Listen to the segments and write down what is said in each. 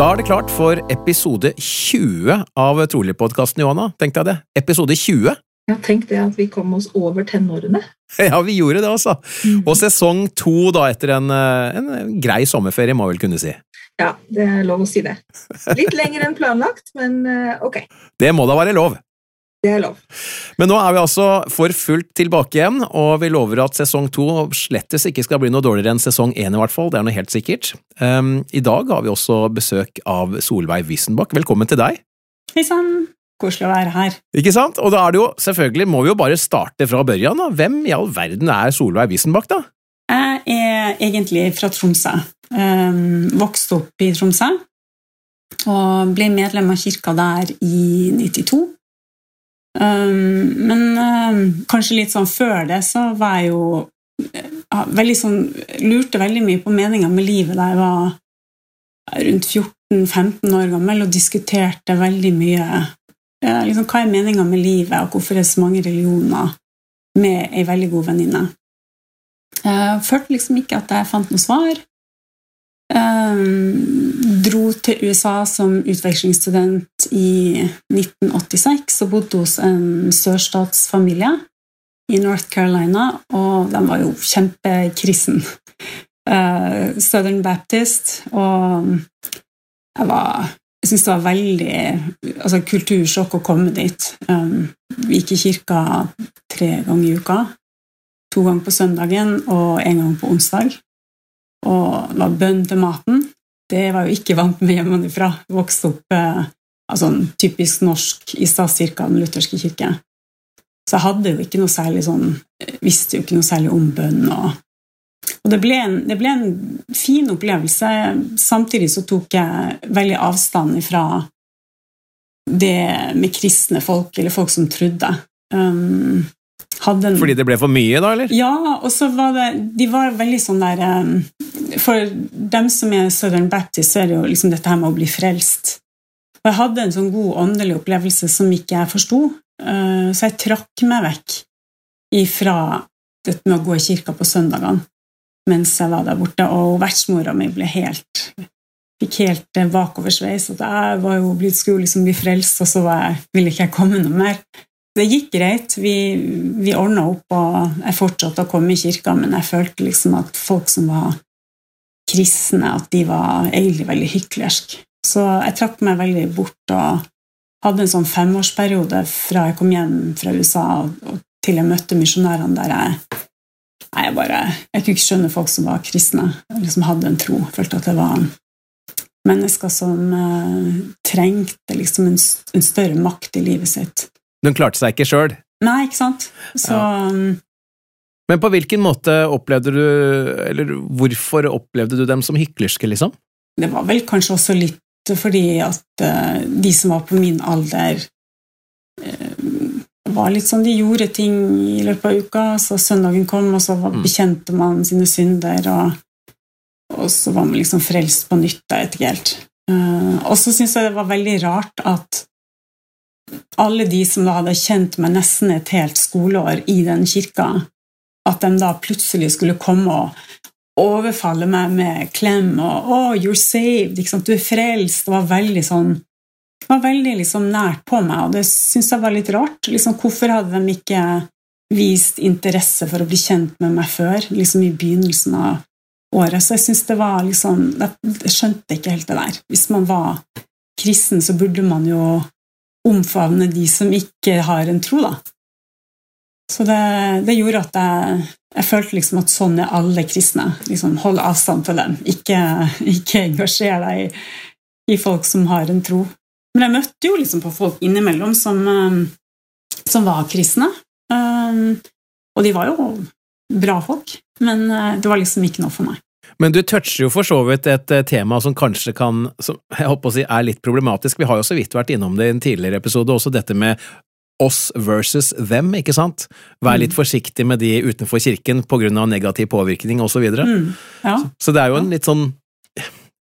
Da er det klart for episode 20 av Trolig-podkasten, Johanna. Tenk deg det. Episode 20. Ja, tenk det at vi kom oss over tenårene. Ja, vi gjorde det, altså. Og sesong to da, etter en, en grei sommerferie, må jeg vel kunne si. Ja, det er lov å si det. Litt lenger enn planlagt, men eh, ok. Det må da være lov. Det er lov. Men nå er vi altså for fullt tilbake igjen, og vi lover at sesong to slettes ikke skal bli noe dårligere enn sesong én, i hvert fall. Det er noe helt sikkert. Um, I dag har vi også besøk av Solveig Wissenbach. Velkommen til deg. Hei sann! Koselig å være her. Ikke sant? Og da er det jo, selvfølgelig må vi jo bare starte fra børjan. da. Hvem i all verden er Solveig Wissenbach, da? Jeg er egentlig fra Tromsø. Um, vokste opp i Tromsø. Og ble medlem av kirka der i 92. Um, men um, kanskje litt sånn før det så var jeg jo uh, veldig sånn Lurte veldig mye på meninga med livet da jeg var rundt 14-15 år gammel og diskuterte veldig mye ja, liksom, Hva er meninga med livet, og hvorfor er det så mange religioner? Med ei veldig god venninne. Jeg følte liksom ikke at jeg fant noe svar. Um, dro til USA som utvekslingsstudent i 1986 og bodde hos en sørstatsfamilie i North Carolina, og de var jo kjempekristen. Uh, Southern Baptist, og jeg var jeg syntes det var veldig altså, kultursjokk å komme dit. Um, vi gikk i kirka tre ganger i uka. To ganger på søndagen og en gang på onsdag og la bønn til maten. Det var jo ikke vant med hjemmefra. Vokste opp eh, altså, typisk norsk i statskirka, den lutherske kirke. Så jeg hadde jo ikke noe særlig sånn Visste jo ikke noe særlig om bønn. Og, og det, ble en, det, ble en, fin opplevelse. Samtidig så tok jeg veldig avstand fra det med kristne folk, eller folk som trodde. Um, en, Fordi det ble for mye, da? eller? Ja, og så var det De var veldig sånn der um, For dem som er Southern Baptist, så er det jo liksom dette her med å bli frelst. Og jeg hadde en sånn god åndelig opplevelse som ikke jeg forsto, uh, så jeg trakk meg vekk ifra dette med å gå i kirka på søndagene mens jeg var der borte, og vertsmora mi ble helt fikk helt bakoversveis. At jeg var jo blitt, skulle liksom bli frelst, og så jeg, ville ikke jeg komme noe mer. Det gikk greit. Vi, vi ordna opp, og jeg fortsatte å komme i kirka, men jeg følte liksom at folk som var kristne, at de var egentlig veldig hyklerske. Så jeg trakk meg veldig bort og hadde en sånn femårsperiode fra jeg kom hjem fra USA til jeg møtte misjonærene der jeg jeg bare Jeg kunne ikke skjønne folk som var kristne, liksom hadde en tro. Følte at det var mennesker som uh, trengte liksom en, en, større makt i livet sitt. Hun klarte seg ikke sjøl? Nei, ikke sant. Så ja. Men på hvilken måte opplevde du Eller hvorfor opplevde du dem som hyklerske, liksom? Det var vel kanskje også litt fordi at uh, de som var på min alder uh, var litt sånn, De gjorde ting i løpet av uka, så søndagen kom, og så bekjente man sine synder, og, og så var man liksom frelst på nytt. Vet ikke helt. Uh, og så syns jeg det var veldig rart at alle de som da hadde kjent meg nesten et helt skoleår i den kirka, at de da plutselig skulle komme og overfalle meg med klem og 'Oh, you're saved', du er frelst. Det var veldig sånn det var veldig liksom nært på meg, og det syns jeg var litt rart. Liksom, hvorfor hadde de ikke vist interesse for å bli kjent med meg før, liksom i begynnelsen av året? Så jeg syns det var liksom Jeg skjønte ikke helt det der. Hvis man var kristen så burde man jo omfavne de som ikke har en tro, da. Så det, det gjorde at jeg, jeg, følte liksom at sånn er alle kristne. Liksom, hold avstand til dem. Ikke, ikke engasjer deg i, i, folk som har en tro. Men jeg møtte jo liksom på folk innimellom som, um, som var kristne. Um, og de var jo bra folk, men uh, det var liksom ikke noe for meg. Men du toucher jo for så vidt et eh, tema som kanskje kan, som jeg håper å si er litt problematisk. Vi har jo så vidt vært innom det i en tidligere episode, også dette med oss versus them, ikke sant? Vær litt mm. forsiktig med de utenfor kirken på grunn av negativ påvirkning osv. Så, mm. ja. så det er jo en litt sånn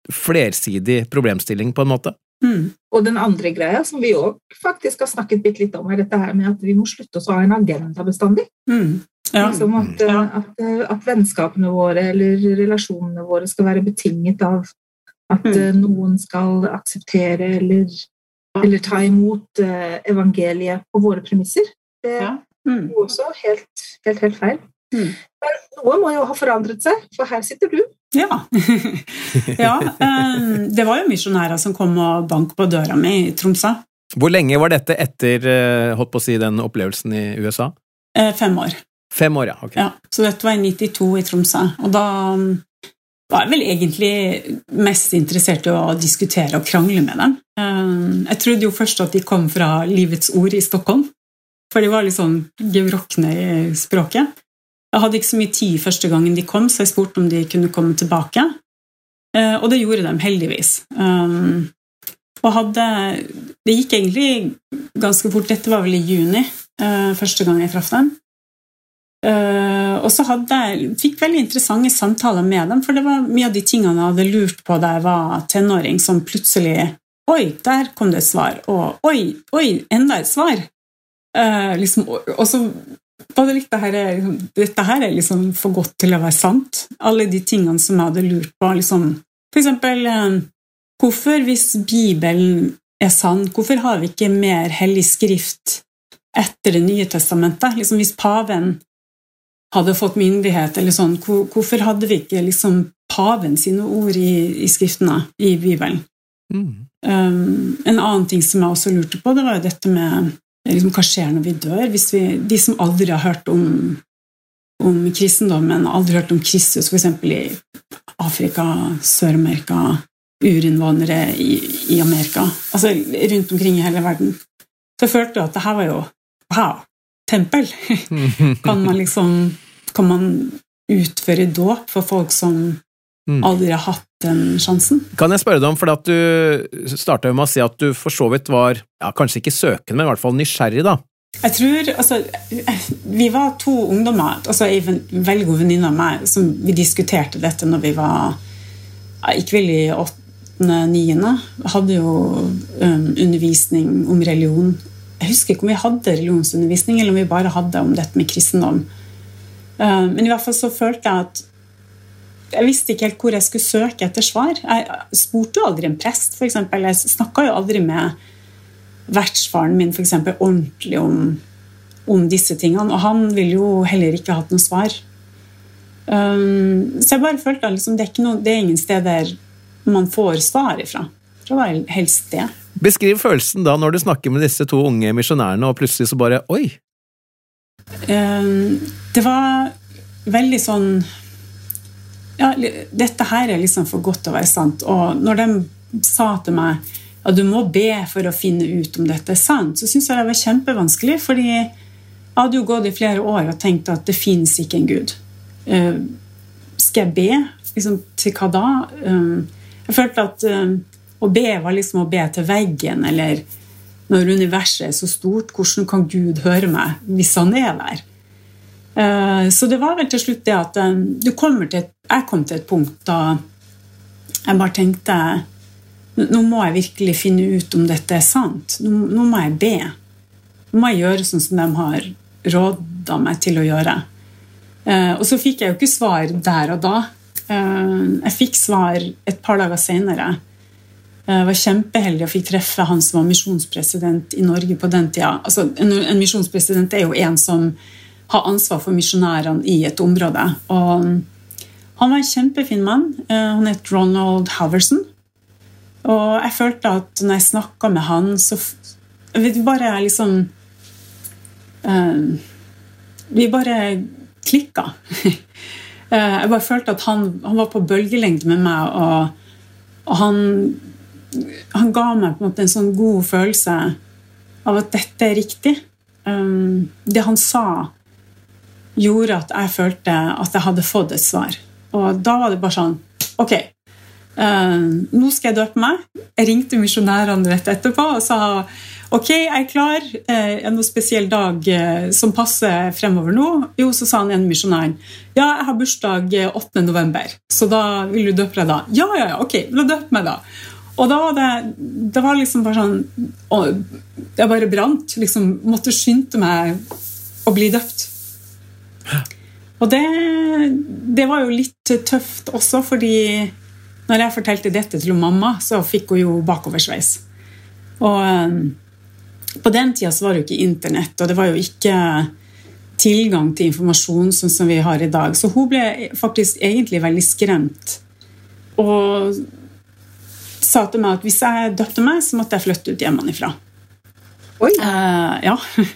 flersidig problemstilling, på en måte. Mm. Og den andre greia som vi òg faktisk har snakket bitte litt om, er dette her med at vi må slutte å ha en agenda bestandig. Mm. Ja. Liksom at, ja. at, at, vennskapene våre eller relasjonene våre skal være betinget av at mm. Eh, noen skal akseptere eller, eller ta imot uh, evangeliet på våre premisser. Det er mm. også helt, helt, helt feil. Mm. Men noe må jo ha forandret seg, for her sitter du. Ja. ja um, det var jo misjonærer som kom og bank på døra mi i Tromsø. Hvor lenge var dette etter holdt på å si, den opplevelsen i USA? Fem år. Fem år, ja. ok. Ja, så dette var i 92 i Tromsø. Og da um, var jeg vel egentlig mest interessert i å diskutere og krangle med dem. Um, jeg trodde jo først at de kom fra Livets Ord i Stockholm, for de var litt sånn gevrokne i språket. Jeg hadde ikke så mye tid første gangen de kom, så jeg spurte om de kunne komme tilbake. Uh, og det gjorde de heldigvis. Um, og hadde Det gikk egentlig ganske fort. Dette var vel i juni, uh, første gang jeg traff dem. Uh, og så jeg, fikk veldig interessante samtaler med dem, for det var mye av de tingene jeg hadde lurt på da jeg var tenåring, som plutselig Oi, der kom det et svar. Og oi, oi, enda et svar. Uh, liksom, og, og, så var det litt det her, liksom, Dette her er liksom for godt til å være sant. Alle de tingene som jeg hadde lurt på. Liksom, for eksempel uh, Hvorfor, hvis Bibelen er sann, hvorfor har vi ikke mer hellig skrift etter Det nye testamentet? Liksom, hvis paven hadde fått myndighet, eller sånn, hvorfor hadde vi ikke liksom paven sine ord i, i skriftene i Bibelen? Mm. Um, en annen ting som jeg også lurte på, det var jo dette med liksom, hva skjer når vi dør? Hvis vi, de som aldri har hørt om, om kristendommen, aldri hørt om Kristus, f.eks. i Afrika, Sør-Amerika, urinnvånere i, i, Amerika, altså rundt omkring i hele verden, så jeg følte jeg at det her var jo wow, tempel. kan man liksom Kan man utføre dåp for folk som mm. aldri har hatt den sjansen? Kan jeg spørre deg om, for at du starta med å si at du for så vidt var ja, kanskje ikke søkende, men i hvert fall nysgjerrig, da? Jeg tror, altså, Vi var to ungdommer, altså ei veldig god venninne av meg, som vi diskuterte dette når vi var Gikk vel i åttende-niende. Hadde jo um, undervisning om religion jeg husker ikke om vi hadde religionsundervisning, eller om vi bare hadde om dette med kristendom. Eh, men i hvert fall så følte jeg at jeg visste ikke helt hvor jeg skulle søke etter svar. Jeg spurte jo aldri en prest, f.eks. Jeg snakka jo aldri med vertsfaren min for eksempel, ordentlig om, om, disse tingene. Og han ville jo heller ikke hatt noe svar. Um, så jeg bare følte at liksom, det, er noe, det er ingen steder man får svar ifra. Det var helst det. Beskriv følelsen da når du snakker med disse to unge misjonærene, og plutselig så bare Oi! Um, det var veldig sånn Ja, dette her er liksom for godt til å være sant. Og når de sa til meg at du må be for å finne ut om dette er sant, så syns jeg det var kjempevanskelig, fordi jeg hadde jo gått i flere år og tenkt at det fins ikke en Gud. Uh, skal jeg be? Liksom, til hva da? Um, jeg følte at å be var liksom å be til veggen, eller når universet er så stort, hvordan kan Gud høre meg hvis han er der? Eh, så det var vel til slutt det at eh, du kommer til et, jeg kom til et punkt da jeg bare tenkte nå må jeg virkelig finne ut om dette er sant. Nå, nå må jeg be. Nå må jeg gjøre sånn som de har råda meg til å gjøre. Eh, og så fikk jeg jo ikke svar der og da. Jeg fikk svar et par dager senere. Jeg var kjempeheldig og fikk treffe han som var misjonspresident i Norge på den tida. Altså, en, en misjonspresident er jo en som har ansvar for misjonærene i et område. Og han var en kjempefin mann. Eh, han het Ronald Haverson. Og jeg følte at når jeg snakka med han, så Vi bare liksom uh, Vi bare klikka. jeg bare følte at han, han, var på bølgelengde med meg, og, og han, han ga meg på en måte en sånn god følelse av at dette er riktig. Um, det han sa, gjorde at jeg følte at jeg hadde fått et svar. Og da var det bare sånn Ok, uh, nå skal jeg døpe meg. Jeg ringte misjonærene rett etterpå og sa ok, jeg er klar. er det noe spesiell dag uh, som passer fremover nå? Jo, så sa han en misjonæren ja, jeg har bursdag 8. november, så da vil du døpe deg da? Ja, ja, ja, ok, la døpe meg da. Og da var det, det var liksom bare sånn Jeg bare brant. liksom Måtte skynde meg å bli døpt. Og det, det, var jo litt tøft også, fordi når jeg fortalte dette til mamma, så fikk hun jo bakoversveis. Og um, på den tida så var det jo ikke Internett, og det var jo ikke tilgang til informasjon sånn som vi har i dag. Så hun ble faktisk egentlig veldig skremt. Og sa til meg at hvis jeg døpte meg, så måtte jeg flytte ut hjemmefra. Oi. Uh, ja.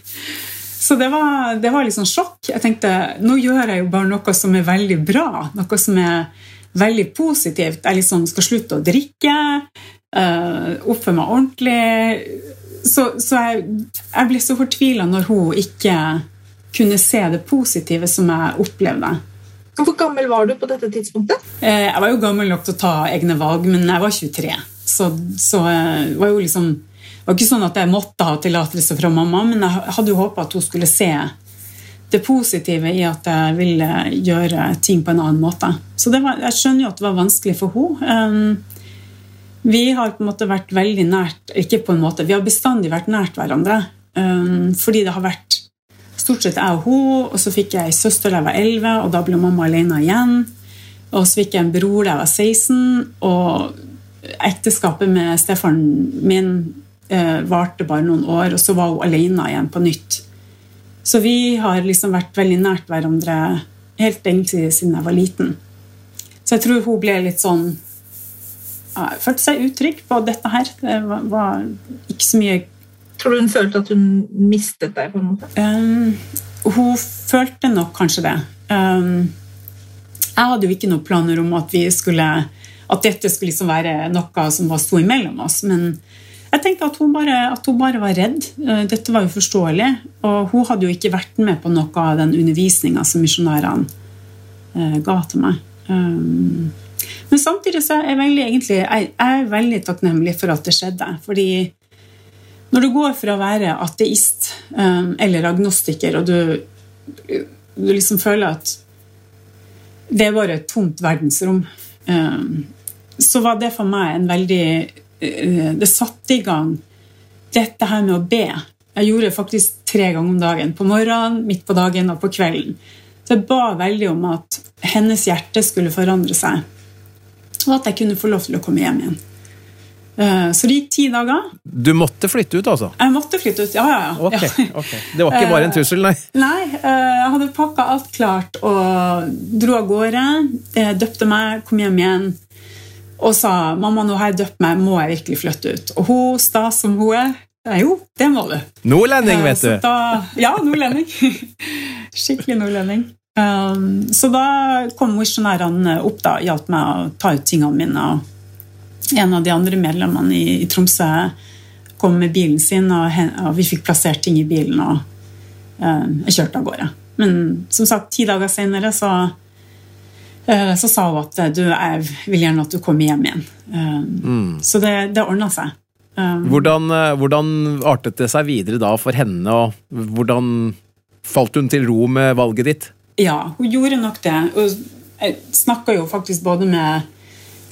Så det var, det var liksom sjokk. Jeg tenkte nå gjør jeg jo bare noe som er veldig bra. Noe som er veldig positivt. Jeg liksom skal slutte å drikke, uh, oppføre meg ordentlig. Så, så jeg, jeg, ble så fortvila når hun ikke kunne se det positive som jeg opplevde. Hvor gammel var du på dette tidspunktet? Uh, jeg var jo gammel nok til å ta egne valg, men jeg var 23. Så, så uh, var jo liksom det var ikke sånn at jeg måtte ha tillatelse fra mamma, men jeg hadde jo håpa at hun skulle se det positive i at jeg ville gjøre ting på en annen måte. Så var, jeg skjønner jo at det var vanskelig for henne. Um, vi har på en måte vært veldig nært Ikke på en måte, vi har bestandig vært nært hverandre. Fordi det har vært stort sett jeg og hun, og så fikk jeg ei søster da jeg var 11, og da ble mamma alene igjen. Og så fikk jeg en bror da jeg var 16, og ekteskapet med stefaren min eh, varte bare noen år, og så var hun alene igjen på nytt. Så vi har liksom vært veldig nært hverandre helt egentlig siden jeg var liten. Så jeg tror hun ble litt sånn ja, Følte seg utrygg på dette her. Det var, var, ikke så mye Tror du hun følte at hun mistet deg? på en måte? Um, hun følte nok kanskje det. Um, jeg hadde jo ikke noen planer om at vi skulle at dette skulle liksom være noe som var sto imellom oss. Men jeg tenkte at hun, bare, at hun bare var redd. Eh, dette var jo forståelig. Og hun hadde jo ikke vært med på noe av den undervisninga som misjonærene eh, ga til meg. Um, men samtidig så er jeg veldig, egentlig, jeg er veldig takknemlig for at det skjedde. Fordi når du går fra å være ateist um, eller agnostiker, og du, du, liksom føler at det er bare et tomt verdensrom, um, så var det for meg en veldig Eh, det satte i gang dette her med å be. Jeg gjorde det faktisk tre ganger om dagen. På morgenen, midt på dagen og på kvelden. Så jeg ba veldig om at hennes hjerte skulle forandre seg. Og at jeg kunne få lov til å komme hjem igjen. Eh, så det gikk ti dager. Du måtte flytte ut, altså? Jeg måtte flytte ut, ja, ja. ja. Okay, okay. Det var ikke bare en trussel, nei? Nei. Eh, jeg hadde pakka alt klart og dro av gårde. Døpte meg, kom hjem igjen og sa mamma, nå har jeg døpt meg, må jeg virkelig flytte ut? Og hun, sta som hun er, jo, det må du. Nordlending, vet du. Da, ja, nordlending. Skikkelig nordlending. Så da kom misjonærene opp da, hjalp meg å ta ut tingene mine. og En av de andre medlemmene i, i Tromsø kom med bilen sin, og, og, vi fikk plassert ting i bilen. og eh, Jeg kjørte av gårde. Men som sagt, ti dager senere så Eh, så sa hun at du, jeg vil gjerne at du kommer hjem igjen. Eh, mm. Så det, det ordna seg. Eh, hvordan, hvordan, artet det seg videre da for henne, og hvordan falt hun til ro med valget ditt? Ja, hun gjorde nok det. Hun snakka jo faktisk både med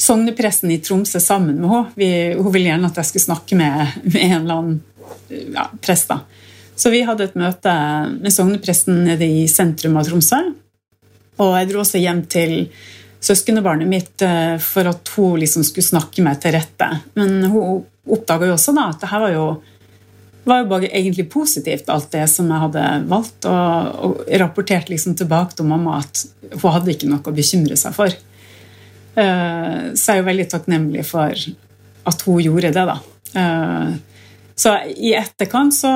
sognepresten i Tromsø sammen med henne. Hun ville gjerne at jeg skulle snakke med, med en eller annen ja, prest. da. Så vi hadde et møte med sognepresten nede i sentrum av Tromsø. Og jeg dro også hjem til søskenbarnet mitt eh, for at hun liksom skulle snakke meg til rette. Men hun oppdaga jo også da at det her var jo, var jo bare egentlig positivt, alt det som jeg hadde valgt. Og, og rapporterte liksom tilbake til mamma at hun hadde ikke noe å bekymre seg for. Eh, så jeg er jo veldig takknemlig for at hun gjorde det, da. Uh, så i etterkant, så,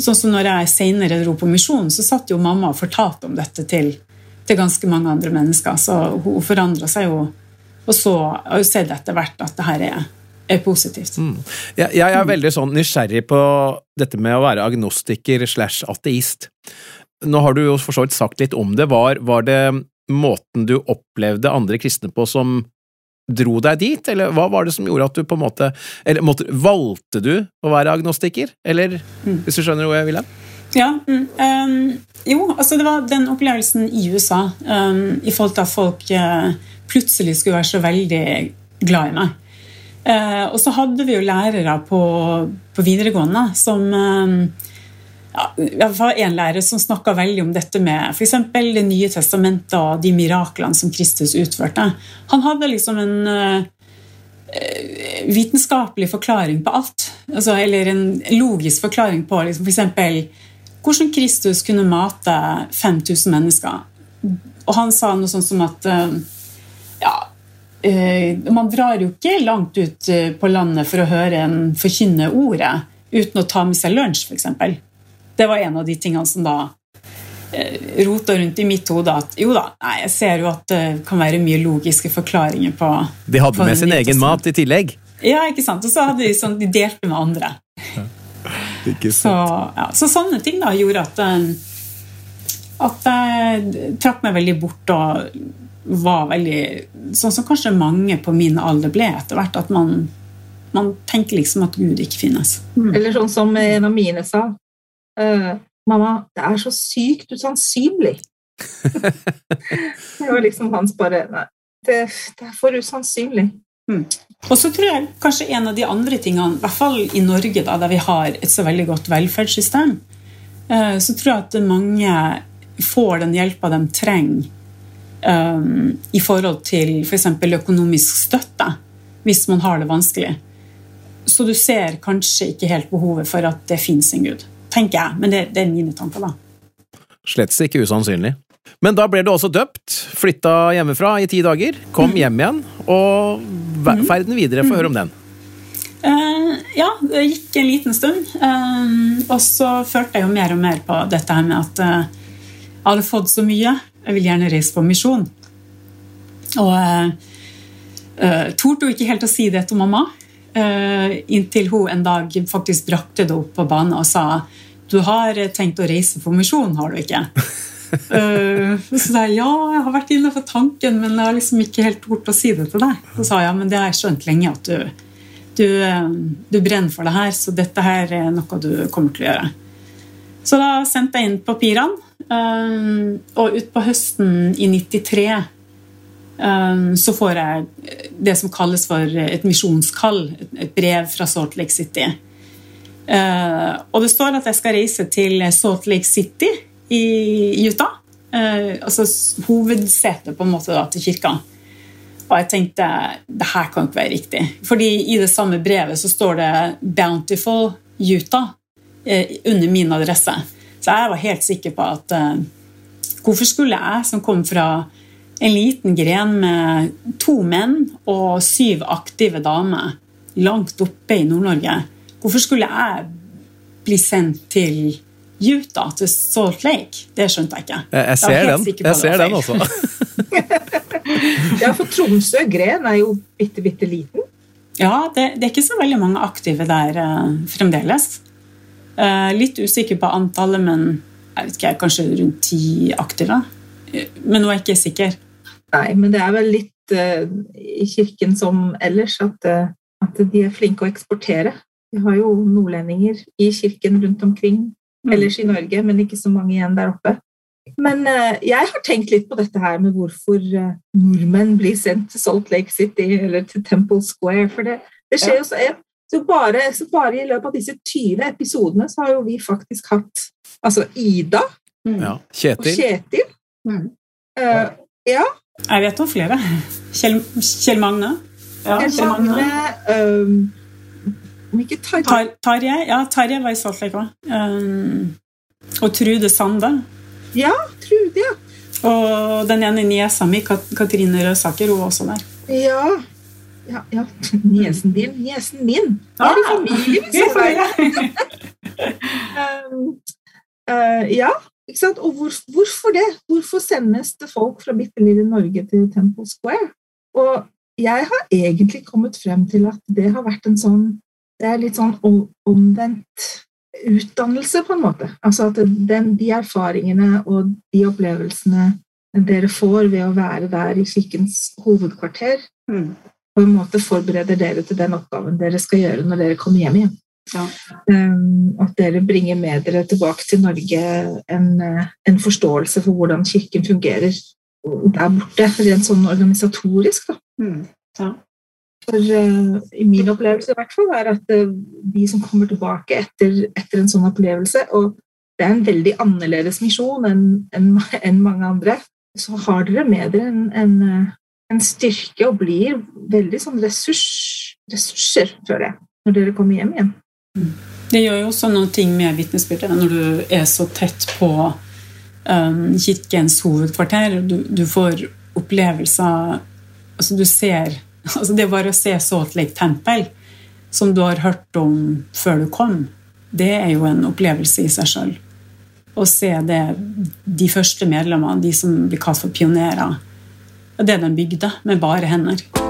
sånn som når jeg senere dro på misjon, så satt jo mamma og fortalte om dette til, til ganske mange andre mennesker. Så hun forandra seg jo, og så har jo sett etter hvert at det her er, er positivt. Mm. Jeg, jeg, er veldig sånn nysgjerrig på dette med å være agnostiker slash ateist. Nå har du jo for så vidt sagt litt om det. Var, var det måten du opplevde andre kristne på som dro deg dit, eller hva var det som gjorde at du på en måte Eller måtte, valgte du å være agnostiker, eller mm. hvis du skjønner hvor jeg vil hen? Ja. Mm, um, jo, altså det var den opplevelsen i USA um, i forhold til at folk uh, plutselig skulle være så veldig glad i meg. Uh, og så hadde vi jo lærere på, på videregående som um, ja, var en lærer som snakka veldig om dette med f.eks. Det nye testamentet og de miraklene som Kristus utførte. Han hadde liksom en uh, vitenskapelig forklaring på alt. Altså, eller en logisk forklaring på liksom, f.eks. hvordan Kristus kunne mate 5000 mennesker. Og han sa noe sånt som at uh, ja, uh, man drar jo ikke langt ut på landet for å høre en forkynne ordet uten å ta med seg lunsj, f.eks. Det var en av de tingene som da eh, rota rundt i mitt hode at jo da, nei, jeg ser jo at det kan være mye logiske forklaringer på De hadde på med sin egen mat i tillegg? Ja, ikke sant. Og så hadde de sånn, de delte med andre. så, ja, så, sånne ting da gjorde at, eh, at jeg trakk meg veldig bort og var veldig Sånn som kanskje mange på min alder ble etter hvert. At man, man tenker liksom at Gud ikke finnes. Mm. Eller sånn som en av mine sa. Uh, 'Mamma, det er så sykt usannsynlig'. det var liksom hans bare Nei, det, det er for usannsynlig. Mm. Og så tror jeg kanskje en av de andre tingene, i hvert fall i Norge, da, der vi har et så veldig godt velferdssystem, uh, så tror jeg at mange får den hjelpa de trenger um, i forhold til f.eks. For økonomisk støtte, hvis man har det vanskelig. Så du ser kanskje ikke helt behovet for at det fins en gud tenker jeg. Men det, det er mine tanker, da. Slett ikke usannsynlig. Men da ble du også døpt, flytta hjemmefra i ti dager, kom mm. hjem igjen, og mhm. ferden videre. Få høre om den. Uh, ja, det gikk en liten stund. Uh, og så følte jeg jo mer og mer på dette her med at uh, jeg hadde fått så mye. Jeg vil gjerne reise på misjon. Og uh, torde jo ikke helt å si det til mamma. Inntil hun en dag faktisk brakte det opp på banen og sa du har tenkt å reise på misjon, har du ikke? uh, så sa jeg ja, jeg har vært inne for tanken, men jeg har liksom ikke helt tort å si det til deg. Så sa jeg ja, men det har jeg skjønt lenge, at du, du, eh, du, brenner for det her, så dette her er noe du kommer til å gjøre. Så da sendte jeg inn papirene, uh, og utpå høsten i 93 um, så får jeg det som kalles for et misjonskall, et brev fra Salt Lake City. Uh, og det står at jeg skal reise til Salt Lake City i Utah. Uh, altså hovedsetet på en måte da, til kirka. Og jeg tenkte det her kan ikke være riktig. Fordi i det samme brevet så står det Bountiful Utah uh, under min adresse. Så jeg var helt sikker på at hvorfor skulle jeg, som kom fra en liten gren med to menn og syv aktive damer langt oppe i Nord-Norge Hvorfor skulle jeg bli sendt til Utah, til Salt Lake? Det skjønte jeg ikke. Jeg, jeg ser den. Jeg ser den også. ja, for Tromsø gren er jo bitte, bitte liten. Ja, det, det, er ikke så veldig mange aktive der uh, fremdeles. Uh, litt usikker på antallet, men jeg vet ikke, kanskje rundt ti aktive. Men nå er jeg ikke sikker. Nei, men det er vel litt uh, i kirken som ellers at, at de er flinke å eksportere. Vi har jo nordlendinger i kirken rundt omkring mm. ellers i Norge, men ikke så mange igjen der oppe. Men uh, jeg har tenkt litt på dette her med hvorfor uh, nordmenn blir sendt til Salt Lake City eller til Temple Square. For det, det skjer ja. jo så, så, bare, så bare, i løpet av disse 20 episodene så har jo vi faktisk hatt altså Ida mm. ja. Kjetil. og Kjetil. Mm. Uh, ja. Jeg vet om flere. Kjell, Kjell Magne. Ja, Kjell Magne. Om ikke Tarjei Tarjei ja, Tarjei var i Salt Lake òg. Um, og Trude Sande. Ja, Trude, ja. Og den ene niesa mi, Katrine Røsaker, hun var også der. Ja. ja, ja, niesen din, niesen min. Vi er i ah! familie med Solveig. um, uh, ja? Og hvor, hvorfor det? Hvorfor sendes det folk fra bitte lille Norge til Temple Square? Og jeg har egentlig kommet frem til at det har vært en sånn Det er litt sånn omvendt utdannelse, på en måte. Altså at den, de erfaringene og de opplevelsene dere får ved å være der i kirkens hovedkvarter, mm. på en måte forbereder dere til den oppgaven dere skal gjøre når dere kommer hjem igjen. Ja. Um, at dere bringer med dere tilbake til Norge en, en, forståelse for hvordan Kirken fungerer der borte, rent sånn organisatorisk. Da. Mm. Ja. For uh, i min opplevelse i hvert fall er at uh, de som kommer tilbake etter, etter, en sånn opplevelse, og det er en veldig annerledes misjon enn en, en mange andre, så har dere med dere en, en, eh, en styrke og blir veldig sånn ressurs, ressurser, føler jeg, når dere kommer hjem igjen. Det gjør jo også noen ting med vitnesbyrdet når du er så tett på um, kirkens hovedkvarter. Du, du, får opplevelser altså Du ser altså Det bare å se Salt Lake Tempel, som du har hørt om før du kom, det er jo en opplevelse i seg sjøl. Å se det, de første medlemmene, de som blir kalt for pionerer, det de bygde med bare hender.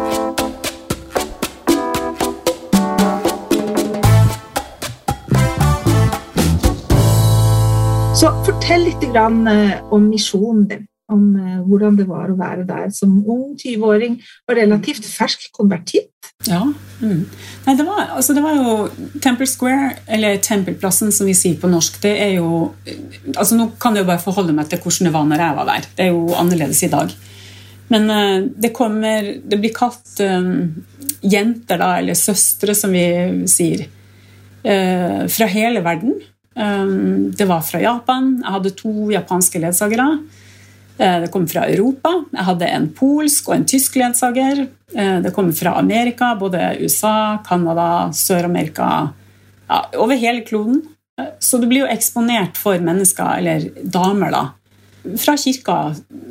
Så fortell litt eh, om misjonen din. Om eh, hvordan det var å være der som ung 20-åring og relativt fersk konvertitt. Ja. Mm. Nei, det var, altså det var, jo Temple Square, eller Tempelplassen som vi sier på norsk, det er jo altså Nå kan jeg jo bare forholde meg til hvordan det var når jeg var der. Det er jo annerledes i dag. Men det kommer Det blir kalt um, jenter, da, eller søstre, som vi sier, uh, fra hele verden. Ehm, det var fra Japan. Jeg hadde to japanske ledsagere. Eh, det kom fra Europa. Jeg hadde en polsk og en tysk ledsager. Eh, det kom fra Amerika, både USA, Canada, Sør-Amerika ja, Over hele kloden. Eh, så du blir jo eksponert for mennesker, eller damer, da, fra kirka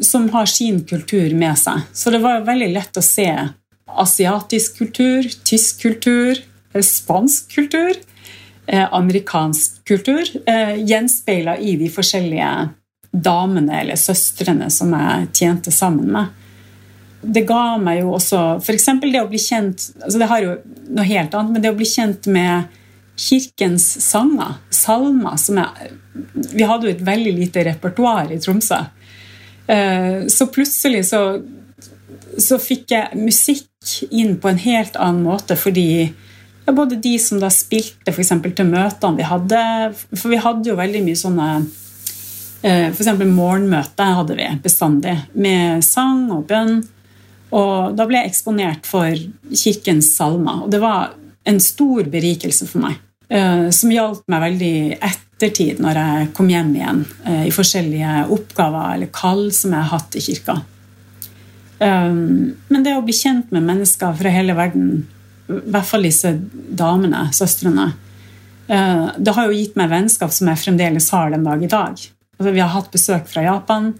som har sin kultur med seg. Så det var veldig lett å se asiatisk kultur, tysk kultur, spansk kultur. Eh, amerikansk kultur eh, gjenspeila i de forskjellige damene eller søstrene som jeg tjente sammen med. Det ga meg jo også f.eks. det å bli kjent altså Det har jo noe helt annet, men det å bli kjent med kirkens sanger, salmer som jeg, Vi hadde jo et veldig lite repertoar i Tromsø. Eh, så plutselig så, så fikk jeg musikk inn på en helt annen måte fordi ja, både de som da spilte for eksempel, til møtene vi hadde For vi hadde jo veldig mye sånne eh, F.eks. morgenmøte hadde vi bestandig, med sang og bønn. Og da ble jeg eksponert for kirkens salmer. Og det var en stor berikelse for meg. Eh, som hjalp meg veldig ettertid, når jeg kom hjem igjen eh, i forskjellige oppgaver eller kall som jeg har hatt i kirka. Men det å bli kjent med mennesker fra hele verden i hvert fall disse damene, søstrene. Eh, det har jo gitt meg vennskap som jeg fremdeles har den dag i dag. Altså, vi har hatt besøk fra Japan,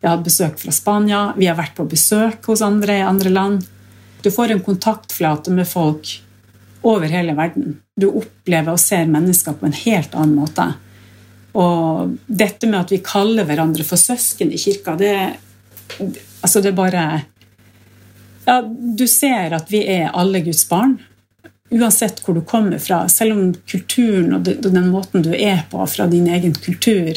vi har hatt besøk fra Spania, vi har vært på besøk hos andre i andre land. Du får en kontaktflate med folk over hele verden. Du opplever og ser mennesker på en helt annen måte. Og dette med at vi kaller hverandre for søsken i kirka, det, altså det er bare ja, du ser at vi er alle Guds barn. Uansett hvor du kommer fra. Selv om kulturen og den måten du er på fra din egen kultur,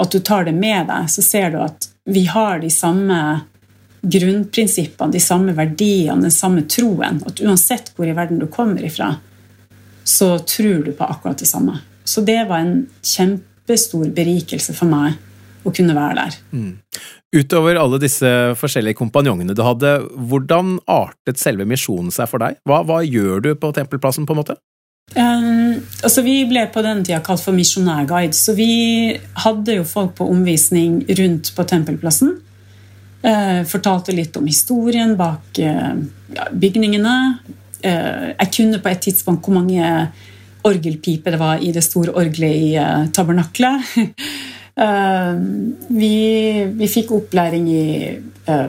at du tar det med deg, så ser du at vi har de samme grunnprinsippene, de samme verdiene, den samme troen. At uansett hvor i verden du kommer ifra, så tror du på akkurat det samme. Så det var en kjempestor berikelse for meg å kunne være der. Mm. Utover alle disse forskjellige kompanjongene du hadde, hvordan artet selve misjonen seg for deg? Hva, hva gjør du på Tempelplassen, på en måte? Um, altså Vi ble på den tida kalt for misjonærguide, så vi hadde jo folk på omvisning rundt på Tempelplassen. Uh, fortalte litt om historien bak uh, ja, bygningene. Uh, jeg kunne på et tidspunkt hvor mange orgelpiper det var i det store orgelet i tabernaklet. Uh, vi, vi, fikk opplæring i uh,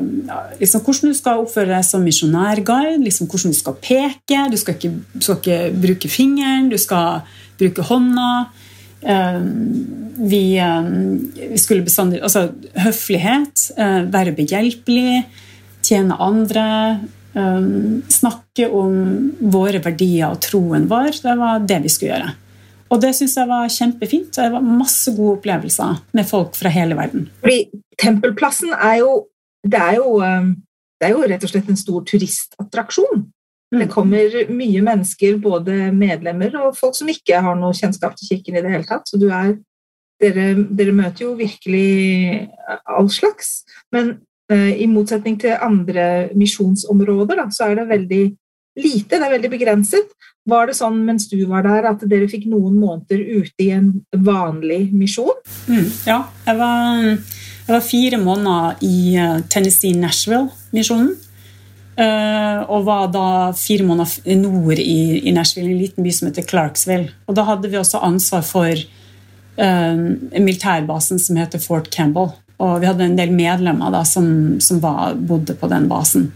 liksom hvordan du skal oppføre deg som misjonærguide, liksom hvordan du skal peke. Du skal ikke, skal ikke bruke fingeren, du skal bruke hånda. Uh, vi, vi, skulle bestandig Altså høflighet, være behjelpelig, tjene andre. snakke om våre verdier og troen vår. Det var det vi skulle gjøre. Og det syns jeg var kjempefint. Det var masse gode opplevelser med folk fra hele verden. Fordi Tempelplassen er jo det er jo, um, det er jo rett og slett en stor turistattraksjon. Mm. Det kommer mye mennesker, både medlemmer og folk som ikke har noe kjennskap til kirken i det hele tatt. Så er, dere, dere, møter jo virkelig all slags. Men uh, i motsetning til andre misjonsområder, da, så er det veldig lite, det er veldig begrenset. Var det sånn mens du var der, at dere fikk noen måneder ute i en vanlig misjon? Mm, ja, jeg var, jeg var, fire måneder i eh, Tennessee Nashville-misjonen. Uh, og var da fire måneder nord i, i, Nashville, en liten by som heter Clarksville. Og da hadde vi også ansvar for uh, militærbasen som heter Fort Campbell. Og vi hadde en del medlemmer da, som, som var, bodde på den basen.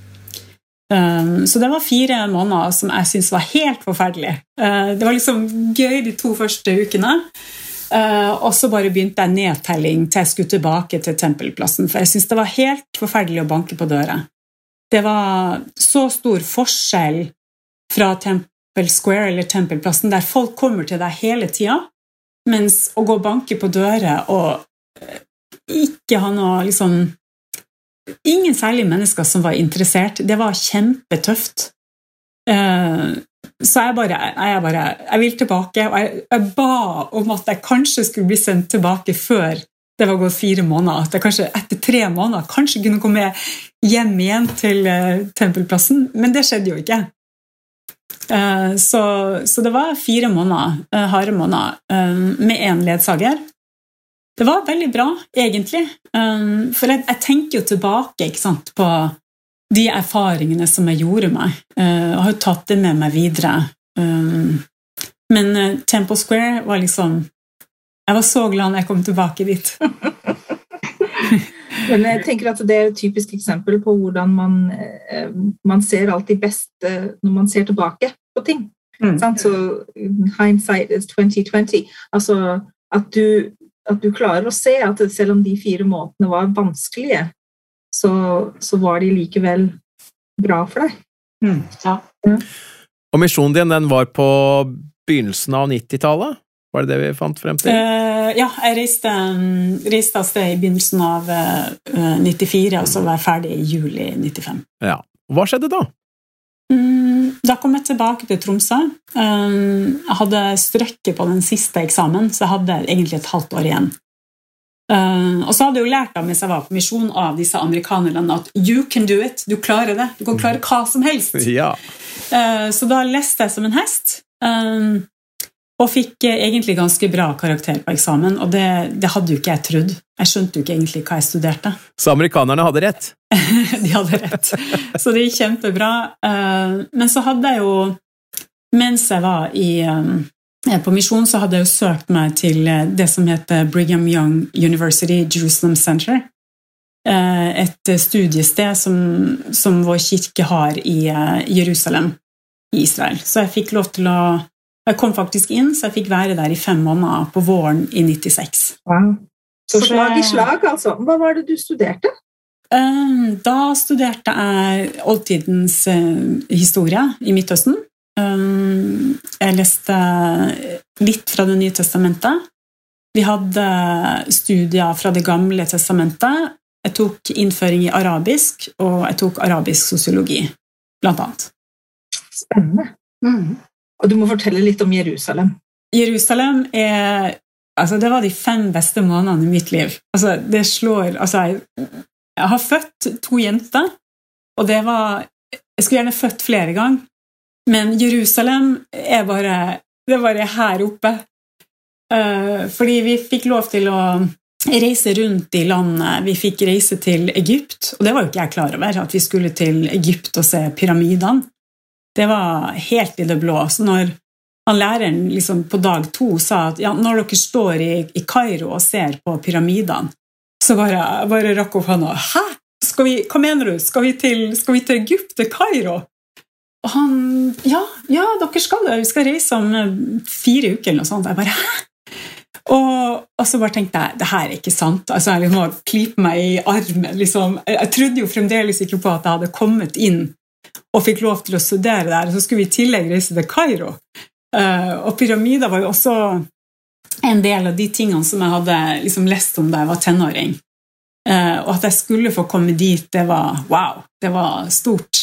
Um, så det var fire måneder som jeg syntes var helt forferdelig. Uh, det var liksom gøy de to første ukene. Uh, og så bare begynte jeg nedtelling til jeg skulle tilbake til Tempelplassen. For jeg syntes det var helt forferdelig å banke på døra. Det var så stor forskjell fra Temple Square eller Tempelplassen, der folk kommer til deg hele tida, mens å gå og banke på dører og ikke ha noe liksom ingen særlig mennesker som var interessert. Det var kjempetøft. Uh, så jeg bare, jeg bare Jeg vil tilbake, og jeg, jeg, ba om at jeg kanskje skulle bli sendt tilbake før det var gått fire måneder. At jeg kanskje etter tre måneder kanskje kunne komme hjem igjen til uh, Tempelplassen. Men det skjedde jo ikke. Uh, så, så, det var fire måneder, harde måneder med én ledsager. Det var veldig bra, egentlig. Um, for jeg, jeg tenker jo tilbake sant, på de erfaringene som jeg gjorde meg, uh, og har jo tatt det med meg videre. Um, men uh, Temple Square var liksom Jeg var så glad når jeg kom tilbake dit. Men jeg tenker at Det er et typisk eksempel på hvordan man, uh, man ser alltid best når man ser tilbake på ting. Mm. Så hindsight is 2020. Altså at du at du klarer å se at selv om de fire månedene var vanskelige, så, så var de likevel bra for deg. Mm, ja. Ja. Og misjonen din den var på begynnelsen av 90-tallet? Var det det vi fant frem til? Uh, ja, jeg reiste, reiste av sted i begynnelsen av uh, 94, og så var jeg ferdig i juli 95. Ja. Hva skjedde da? Mm, da kom jeg tilbake til Tromsø. Um, jeg hadde strøkket på den siste eksamen, så jeg hadde egentlig et halvt år igjen. Uh, og så hadde jeg jo lært av mens jeg var på misjon av disse amerikanerne at you can do it, du klarer det. Du kan klare hva som helst. Ja. Uh, så da leste jeg som en hest. Og fikk eh, egentlig ganske bra karakter på eksamen, og det, det, hadde jo ikke jeg trodd. Jeg skjønte jo ikke egentlig hva jeg studerte. Så amerikanerne hadde rett? de hadde rett. Så det gikk kjempebra. Eh, men så hadde jeg jo, mens jeg var i, eh, på misjon, så hadde jeg jo søkt meg til det som heter Brigham Young University Jerusalem Center. Et studiested som, som vår kirke har i Jerusalem, i Israel. Så jeg fikk lov til å jeg kom faktisk inn, så jeg fikk være der i fem måneder på våren i 96. Wow. Så slag i slag, altså. Hva var det du studerte? Eh, da studerte jeg oldtidens eh, historie i Midtøsten. Eh, jeg leste litt fra Det nye testamentet. Vi hadde studier fra Det gamle testamentet. Jeg tok innføring i arabisk, og jeg tok arabisk sosiologi, blant annet. Spennende. Mm. Og du må fortelle litt om Jerusalem. Jerusalem er Altså, det var de fem beste månedene i mitt liv. Altså, det slår Altså, jeg, jeg har født to jenter, og det var Jeg skulle gjerne født flere ganger, men Jerusalem er bare Det er bare her oppe. Uh, fordi vi fikk lov til å reise rundt i landet. Vi fikk reise til Egypt, og det var jo ikke jeg klar over, at vi skulle til Egypt og se pyramidene. Det var helt i det blå. Så når han læreren liksom på dag to sa at ja, når dere står i, i Kairo og ser på pyramidene, så bare, bare rakk opp hånda. Hæ? Vi, hva mener du? Skal vi, til, skal vi til Egypt, til Kairo? Og han Ja, ja, dere skal det. Vi skal reise om eh, fire uker eller noe sånt. Jeg bare Hæ? Og, og, så bare tenkte jeg det her er ikke sant. Altså, jeg må klype meg i armen. Liksom. Jeg trodde jo fremdeles ikke på at jeg hadde kommet inn og fikk lov til å studere der. Så skulle vi i tillegg reise til Kairo. Uh, og pyramider var jo også en del av de tingene som jeg hadde liksom lest om da jeg var tenåring. Uh, og at jeg skulle få komme dit, det var wow. Det var stort.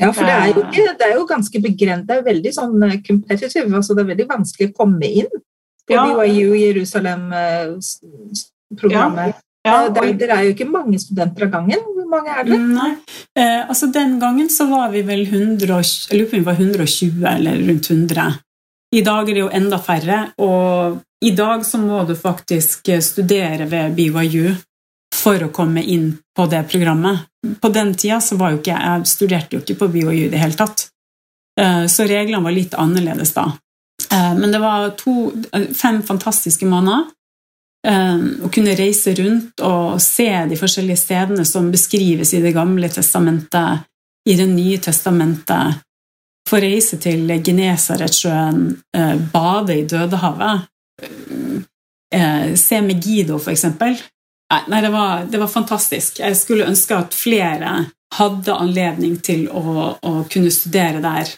Ja, for det er jo, ikke, det er jo ganske begrenset. Det er veldig sånn competitive. altså Det er veldig vanskelig å komme inn på ja. BYU Jerusalem-programmet. Ja. Ja, det, det, er jo ikke mange studenter av gangen. Hvor mange er det? Nei, eh, altså Den gangen så var vi vel 100, jeg lurer på om vi var 120 eller rundt 100. I dag er det jo enda færre, og i dag så må du faktisk studere ved BYU for å komme inn på det programmet. På den tida så var jo ikke jeg studerte jo ikke på BYU i det hele tatt, eh, så reglene var litt annerledes da. Eh, men det var to, fem fantastiske måneder. Eh, å kunne reise rundt og se de forskjellige stedene som beskrives i Det gamle testamentet, i Det nye testamentet. Få reise til Genesaretsjøen, eh, bade i Dødehavet. Se Megido, for eksempel. Nei, det var, det var, fantastisk. Jeg skulle ønske at flere hadde anledning til å, å kunne studere der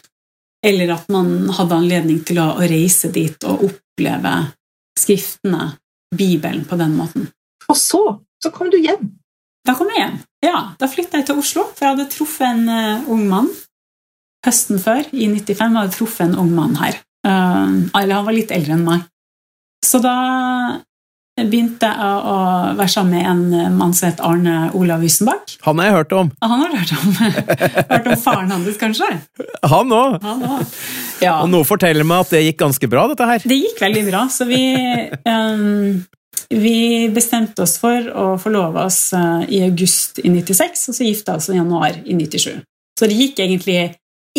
eller at man hadde anledning til å, reise dit og oppleve skriftene, Bibelen, på den måten. Og så så kom du hjem. Da kom jeg hjem. Ja, da flytta jeg til Oslo, for jeg hadde truffet en uh, ung mann høsten før, i 95, hadde jeg truffet en ung mann her. Uh, eller han var litt eldre enn meg. Så da begynte jeg å være sammen med en eh, mann som het Arne Olav Wysenbakk. Han har jeg hørt om. Han har hørt om, hørt om faren hans, kanskje? Han òg. Ja. Og noe forteller meg at det gikk ganske bra, dette her. Det gikk veldig bra, så vi um, vi bestemte oss for å forlove oss uh, i august i 96, og så gifta oss i januar i 97. Så det gikk egentlig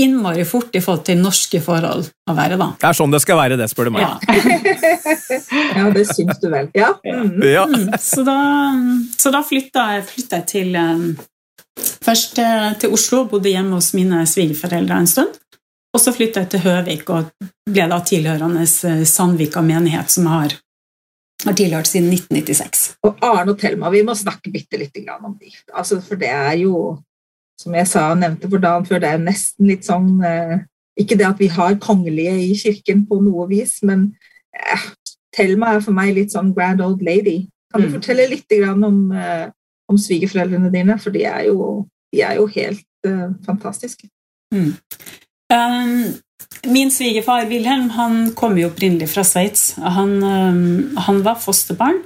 innmari fort i forhold til norske forhold å være, da. Det er sånn det skal være, det, spør du meg. Ja, ja det syns du vel. Ja. Mm. ja. Mm, så da, så da flytta, jeg, flytta jeg til um, Først uh, til Oslo, bodde hjemme hos mine svigerforeldre en stund. Og så flytta jeg til Høvik og ble da tilhørende uh, Sandvika menighet, som har, har tilhørt siden 1996. Og Arne og Thelma, vi må snakke bitte lite grann om de. Altså, for det er jo som jeg sa, nevnte for dagen før, det er nesten litt sånn eh, Ikke det at vi har kongelige i kirken på noe vis, men eh, Thelma er for meg litt sånn grand old lady. Kan du mm. fortelle litt om, eh, om svigerforeldrene dine? For de er jo, de er jo helt uh, fantastiske. Mm. Um, min svigerfar Wilhelm han kom jo opprinnelig fra Sveits. Han, um, han var fosterbarn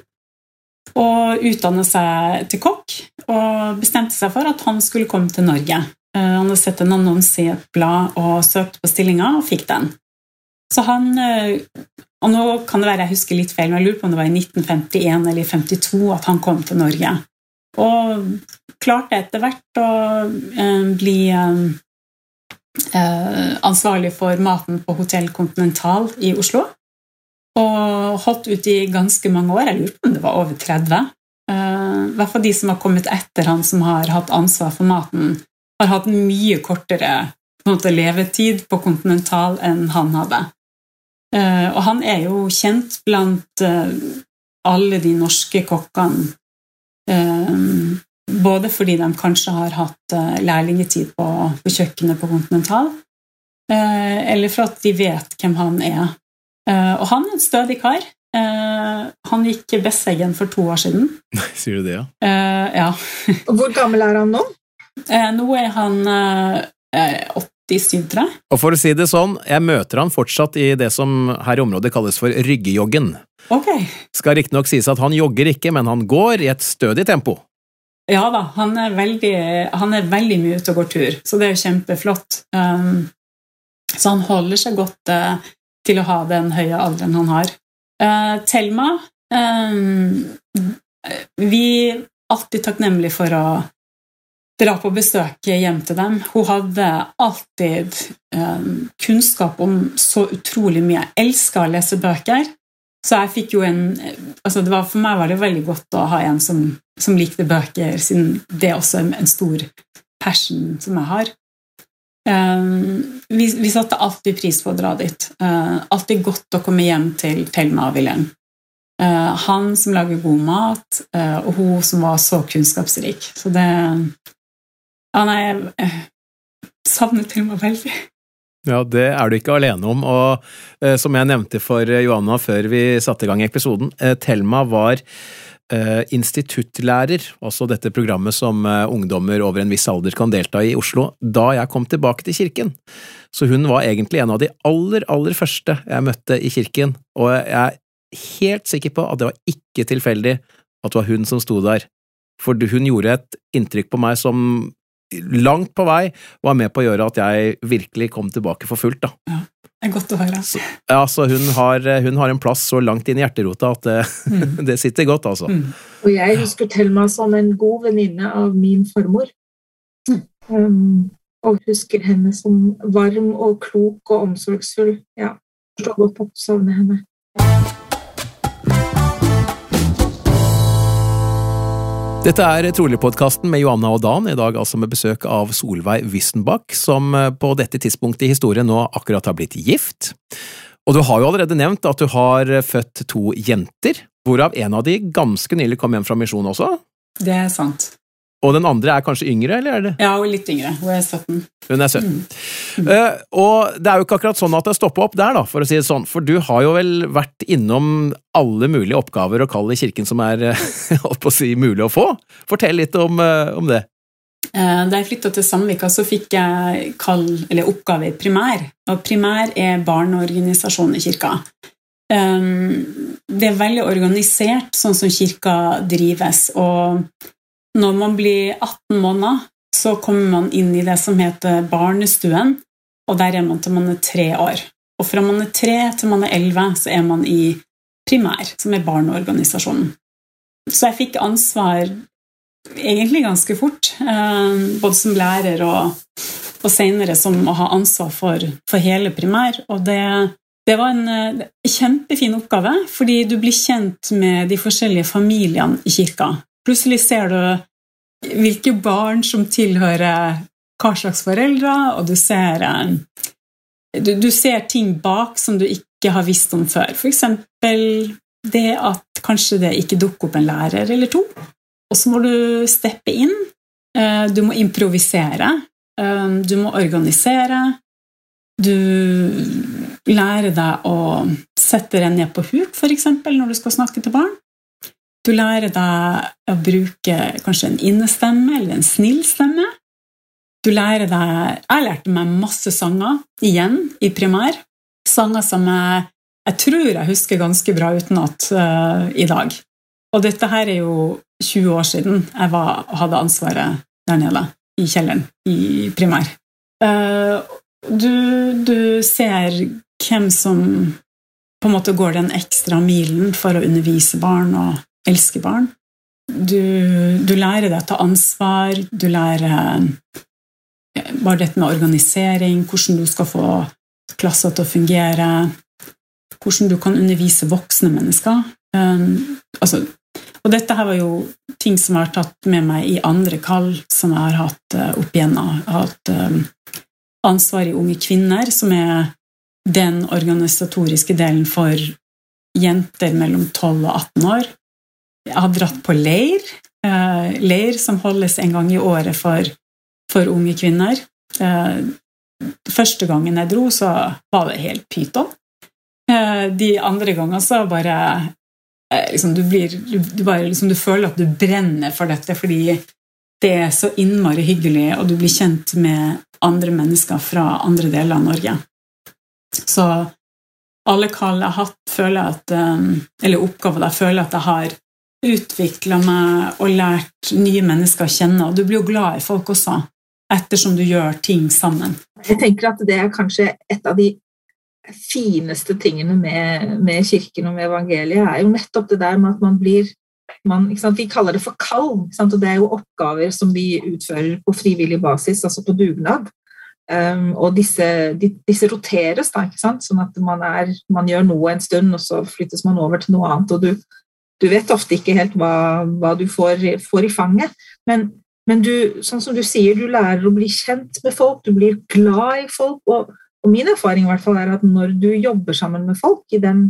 og utdannet seg til kokk og bestemte seg for at han skulle komme til Norge. Eh, han hadde sett en annonse i et blad og søkte på stillinga og fikk den. Så han eh, Og nå kan det være jeg husker litt feil, men jeg lurer på om det var i 1951 eller i 52 at han kom til Norge. Og klarte etter hvert å eh, bli ansvarlig for maten på Hotell Continental i Oslo. Og holdt ut i ganske mange år. Jeg lurer på om det var over 30. Uh, I hvert fall de som har kommet etter han som har hatt ansvar for maten, har hatt mye kortere på måte, levetid på Continental enn han hadde. Uh, og han er jo kjent blant uh, alle de norske kokkene. både fordi de kanskje har hatt lærlingetid på, på kjøkkenet på Continental, eller for at de vet hvem han er. Eh, og han er en stødig kar. Uh, han gikk Besseggen for to år siden. Sier du det, ja? ja. ja. Hvor gammel er han nå? Uh, nå er han 87, tror jeg. Og for å si det sånn, jeg møter han fortsatt i det som her i området kalles for ryggejoggen. Okay. Skal riktignok sies at han jogger ikke, men han går i et stødig tempo. Ja da, han er veldig, han er veldig mye ute og går tur, så det er jo kjempeflott. Um, så han holder seg godt til å ha den høye alderen han har. Uh, Thelma uh, Vi er alltid takknemlige for å dra på besøk hjem til dem. Hun hadde alltid eh, kunnskap om så utrolig mye. Jeg elska å lese bøker. Så jeg fikk jo en altså var, For meg var det veldig godt å ha en som, som likte bøker, siden det er også en, en stor passion som jeg har. Um, vi, vi, satte alltid pris på å dra dit. Uh, alltid godt å komme hjem til Thelma og Wilhelm. Uh, han som lager god mat, og hun som var så kunnskapsrik. Så det Ja, nei, jeg savner Thelma veldig. Ja, det er du ikke alene om, og eh, som jeg nevnte for eh, Johanna før vi satte i gang episoden, eh, Thelma var eh, instituttlærer, altså dette programmet som eh, ungdommer over en viss alder kan delta i i Oslo, da jeg kom tilbake til kirken. Så hun var egentlig en av de aller, aller første jeg møtte i kirken, og jeg er helt sikker på at det var ikke tilfeldig at det var hun som sto der, for hun gjorde et inntrykk på meg som langt på vei var med på å gjøre at jeg virkelig kom tilbake for fullt. da. Ja, det er godt å høre. Så, ja, så hun har, hun har, en plass så langt inn i hjerterota at det, mm. det sitter godt, altså. Mm. Og jeg husker Thelma som en god venninne av min farmor. Mm. Um, og husker henne som varm og klok og omsorgsfull. Ja, forstår godt at du savner henne. Dette er Trolig-podkasten med Johanna og Dan, i dag altså med besøk av Solveig Wissenbach, som eh, på dette tidspunktet i historien nå akkurat har blitt gift. Og du har jo allerede nevnt at du har eh, født to jenter, hvorav en av de ganske nylig kom hjem fra misjon også? Det er sant. Og den andre er kanskje yngre, eller er det? Ja, hun er litt yngre. Hun er 17. Hun er 17. Mm. Uh, og det er jo ikke akkurat sånn at det stopper opp der, da, for å si det sånn, for du har jo vel vært innom alle mulige oppgaver og kall i kirken som er uh, si, mulig å få. Fortell litt om, uh, om det. Da jeg flytta til Sandvika, så fikk jeg kall, eller oppgave i primær. Og primær er barneorganisasjonen i kirka. Um, det er veldig organisert, sånn som kirka drives. og når man blir 18 måneder, så kommer man inn i det som heter barnestuen, og der er man til man er tre år. Og fra man er tre til man er elleve, så er man i primær, som er barneorganisasjonen. Så jeg fikk ansvar egentlig ganske fort, eh, både som lærer og, og senere som å ha ansvar for, for hele primær. Og det, det var en eh, kjempefin oppgave, fordi du blir kjent med de forskjellige familiene i kirka. Plutselig ser du hvilke barn som tilhører hva slags foreldre, og du ser, eh, du, du ser ting bak som du ikke har visst om før. F.eks. det at kanskje det ikke dukker opp en lærer eller to. Og så må du steppe inn. Eh, du må improvisere. Eh, du må organisere. Du lærer deg å sette deg ned på huk, f.eks., når du skal snakke til barn. Du lærer deg å bruke kanskje en innestemme eller en snill stemme. Du lærer deg Jeg lærte meg masse sanger igjen i primær. Sanger som jeg, jeg tror jeg husker ganske bra utenat uh, i dag. Og dette her er jo 20 år siden jeg var, hadde ansvaret der nede i kjelleren i primær. Uh, du, du ser hvem som på en måte går den ekstra milen for å undervise barn og elske barn. Du, du lærer deg å ta ansvar, du lærer eh, bare dette med organisering, hvordan du skal få klasser til å fungere, hvordan du kan undervise voksne mennesker. Um, altså, og dette her var jo ting som jeg har tatt med meg i andre kall som jeg har hatt uh, opp igjennom. Jeg har hatt um, ansvar i Unge kvinner, som er den organisatoriske delen for jenter mellom 12 og 18 år. Jeg har dratt på leir. Uh, leir som holdes en gang i året for, for unge kvinner. Uh, første gangen jeg dro, så var det helt pyton. Uh, de andre gangene så bare liksom, du, blir, du, bare, liksom, du føler at du brenner for dette fordi det er så innmari hyggelig, og du blir kjent med andre mennesker fra andre deler av Norge. Så alle kall jeg har hatt, føler jeg at, eller oppgaver jeg føler at jeg har utvikla meg og lært nye mennesker å kjenne. Og du blir jo glad i folk også, ettersom du gjør ting sammen. Jeg tenker at det er kanskje et av de fineste tingene med, med kirken og med evangeliet, er jo nettopp det der med at man blir man, Vi kaller det for kall, og det er jo oppgaver som vi utfører på frivillig basis, altså på dugnad. Um, og disse, de, disse, roteres, da, sånn at man, er, man, gjør noe en stund, og så flyttes man over til noe annet. og Du, du vet ofte ikke helt hva, hva du får, får, i fanget. Men, men du, sånn som du sier, du lærer å bli kjent med folk, du blir glad i folk. Og, og min erfaring i hvert fall er at når du jobber sammen med folk i, den,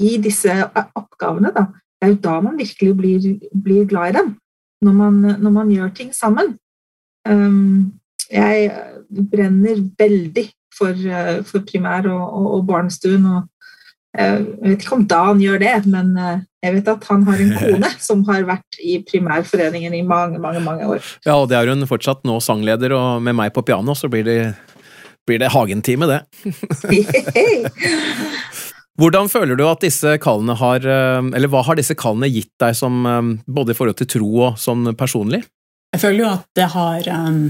i disse oppgavene, da, det er jo da man virkelig blir, blir glad i dem. Når man, når man gjør ting sammen. Um, jeg brenner veldig for, uh, for primær- og, og, og barnestuen. Og jeg vet ikke om Dan gjør det, men uh, jeg vet at han har en kone som har vært i primærforeningen i mange, mange, mange år. Ja, og det er hun fortsatt nå sangleder, og med meg på piano så blir det, blir det Hagen-time, det. Hvordan føler du at disse kallene har eh, Eller hva har disse kallene gitt deg som eh, både i forhold til tro og som personlig? Jeg føler jo at det har um,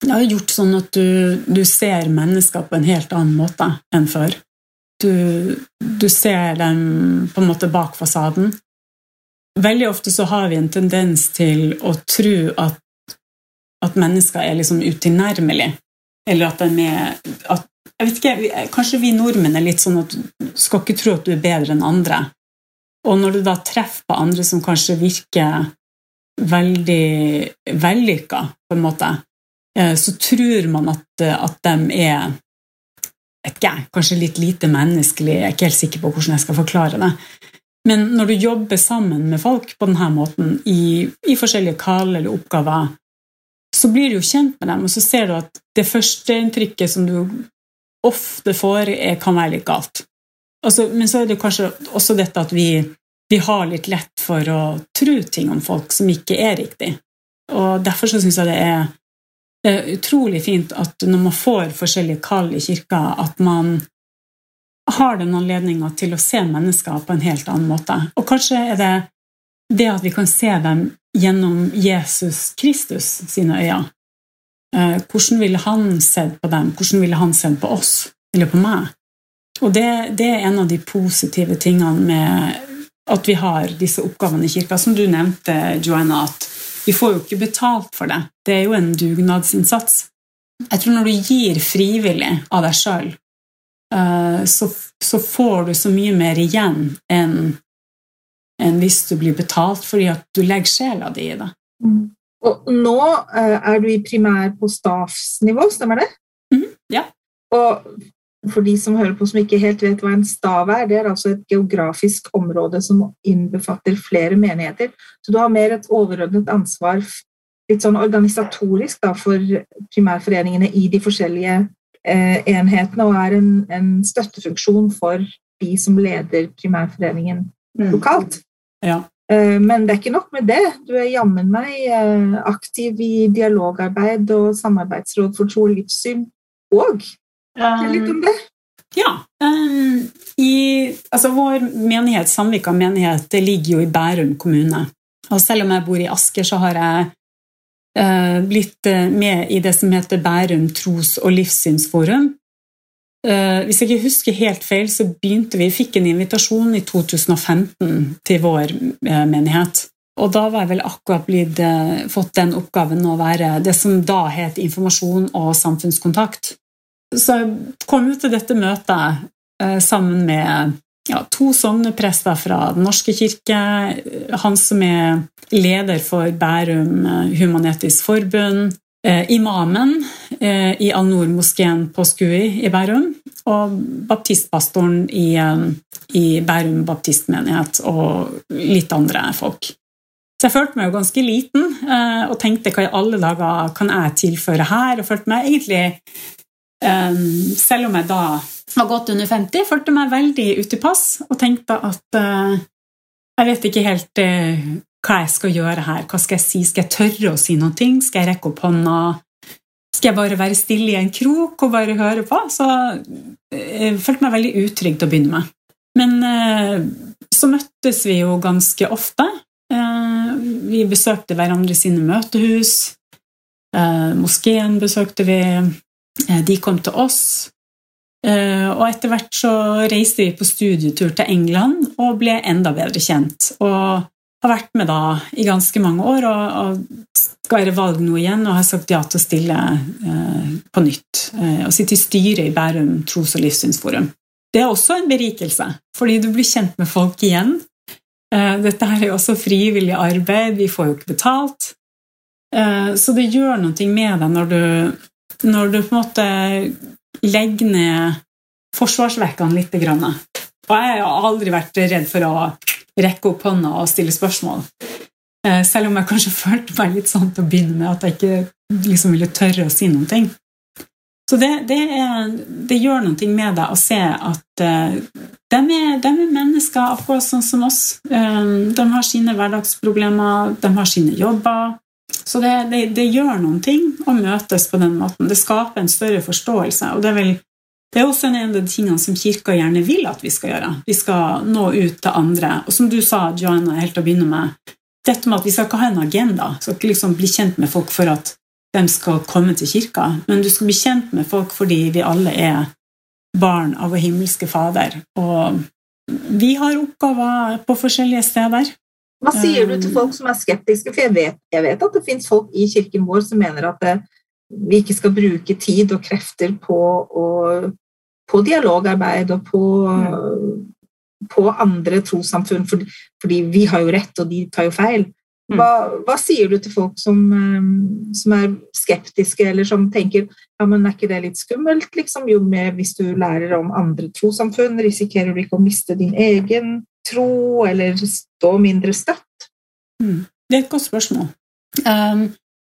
Det har gjort sånn at du, du, ser mennesker på en helt annen måte enn før. Du, du ser dem på en måte bak fasaden. Veldig ofte så har vi en tendens til å tro at, at mennesker er liksom utilnærmelige, eller at, de er, at jeg vet ikke, Kanskje vi nordmenn er litt sånn at du skal ikke tro at du er bedre enn andre. Og når du da treffer på andre som kanskje virker veldig vellykka, på en måte, eh, så tror man at, at de er ikke, kanskje litt lite menneskelig. Jeg er ikke helt sikker på hvordan jeg skal forklare det. Men når du jobber sammen med folk på denne måten, i, i forskjellige kall eller oppgaver, så blir du jo kjent med dem, og så ser du at det førsteinntrykket som du ofte får, kan være litt galt. Altså, men så er det kanskje også dette at vi, vi, har litt lett for å tro ting om folk som ikke er riktig. Og Derfor så syns jeg det er, det er, utrolig fint at når man får forskjellige kall i kirka, at man har den anledninga til å se mennesker på en helt annen måte. Og kanskje er det det at vi kan se dem gjennom Jesus Kristus sine øyne. Eh, hvordan ville han sett på dem? Hvordan ville han sett på oss, eller på meg? Og det, det, er en av de positive tingene med at vi har disse oppgavene i kirka. Som du nevnte, Joanna, at vi får jo ikke betalt for det. Det er jo en dugnadsinnsats. Jeg tror når du gir frivillig av deg sjøl, eh, så, så, får du så mye mer igjen enn, enn hvis du blir betalt fordi at du legger sjela di i det. Mm. Og nå uh, er du i primær på staffsnivå, stemmer det? Mm, ja. Og for de som hører på som ikke helt vet hva en stav er, det er altså et geografisk område som innbefatter flere menigheter. Så du har mer et overordnet ansvar litt sånn organisatorisk da, for primærforeningene i de forskjellige eh, enhetene, og er en, en, støttefunksjon for de som leder primærforeningen mm. lokalt. Ja. Eh, men det er ikke nok med det. Du er jammen meg eh, aktiv i dialogarbeid og samarbeidsråd for tro og livssyn òg. Litt om det. Ja. Um, i, altså vår menighet, Sandvika menighet, det ligger jo i Bærum kommune. Og selv om jeg bor i Asker, så har jeg uh, blitt med i det som heter Bærum tros- og livssynsforum. Uh, hvis jeg ikke husker helt feil, så begynte vi, fikk en invitasjon i 2015 til vår uh, menighet. Og da var jeg vel akkurat blitt, fått den oppgaven å være det som da het informasjon og samfunnskontakt. Så jeg kom jo til dette møtet sammen med ja, to sogneprester fra Den norske kirke, han som er leder for Bærum Human-Etisk Forbund, Eh, imamen eh, i Al-Noor-moskeen på Skui i Bærum og baptistpastoren i, eh, i, Bærum baptistmenighet og litt andre folk. Så jeg følte meg jo ganske liten og tenkte hva i alle dager kan jeg tilføre her? Og følte meg egentlig, selv om jeg da var godt under 50, følte meg veldig ute i pass og tenkte at jeg vet ikke helt hva jeg skal gjøre her. Hva skal jeg si? Skal jeg tørre å si noe? Skal jeg rekke opp hånda? Skal jeg bare være stille i en krok og bare høre på? Så eh, jeg følte meg veldig utrygg til å begynne med. Men eh, så møttes vi jo ganske ofte. Eh, vi besøkte hverandre sine møtehus. Moskeen besøkte vi. De kom til oss. Og etter hvert så reiste vi på studietur til England og ble enda bedre kjent. Og har vært med da i ganske mange år og, skal være valg nå igjen, og har sagt ja til å stille eh, på nytt. Eh, og sitte i styret i Bærum tros- og livssynsforum. Det er også en berikelse, fordi du blir kjent med folk igjen. Eh, dette her er jo også frivillig arbeid, vi får jo ikke betalt. Eh, så det gjør noe med deg når du, når du på en måte legger ned forsvarsvekkene litt. Og jeg har aldri vært redd for å rekke opp hånda og stille spørsmål. Eh, selv om jeg kanskje følte meg litt sånn til å begynne med at jeg ikke liksom ville tørre å si noen ting. Så det, det, er, det gjør noe med deg å se at uh, de, er, de, er, mennesker akkurat sånn som oss. Um, de har sine hverdagsproblemer, de har sine jobber. Så det, det, det, gjør noen ting å møtes på den måten. Det skaper en større forståelse. Og det vel det er også en av de tingene som Kirka gjerne vil at vi skal gjøre. Vi skal nå ut til andre. Og som du sa, Joanna, helt til å begynne med, dette med at vi skal ikke ha en agenda. Vi skal ikke liksom bli kjent med folk for at de skal komme til kirka, men du skal bli kjent med folk fordi vi alle er barn av vår himmelske Fader. Og vi har oppgaver på forskjellige steder. Hva sier du til folk som er skeptiske? For jeg vet, jeg vet at det fins folk i kirken vår som mener at det, vi ikke skal bruke tid og krefter på, og, på dialogarbeid og på, mm. på andre trossamfunn, fordi, fordi, vi har jo rett, og de tar jo feil. Mm. Hva, hva sier du til folk som, eh, som, er skeptiske, eller som tenker ja, men er ikke det litt skummelt? Liksom? Jo mer hvis du lærer om andre trossamfunn, risikerer du ikke å miste din egen tro, eller stå mindre støtt? Mm. Det er et godt spørsmål. Um,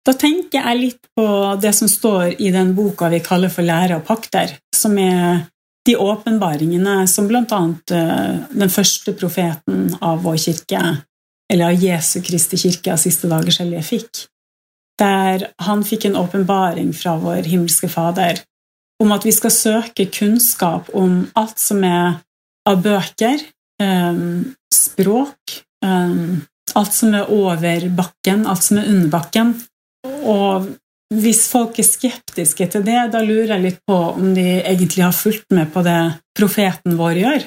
da tenker jeg litt på det som står i den boka vi kaller for Lære og pakter, som er de åpenbaringene som bl.a. Eh, den første profeten av vår kirke, eller av Jesu Kristi kirke av siste dagers hellige, fikk. Der han fikk en åpenbaring fra vår himmelske Fader om at vi skal søke kunnskap om alt som er av bøker, eh, språk, eh, alt som er over bakken, alt som er under bakken, og hvis folk er skeptiske til det, da lurer jeg litt på om de egentlig har fulgt med på det profeten vår gjør.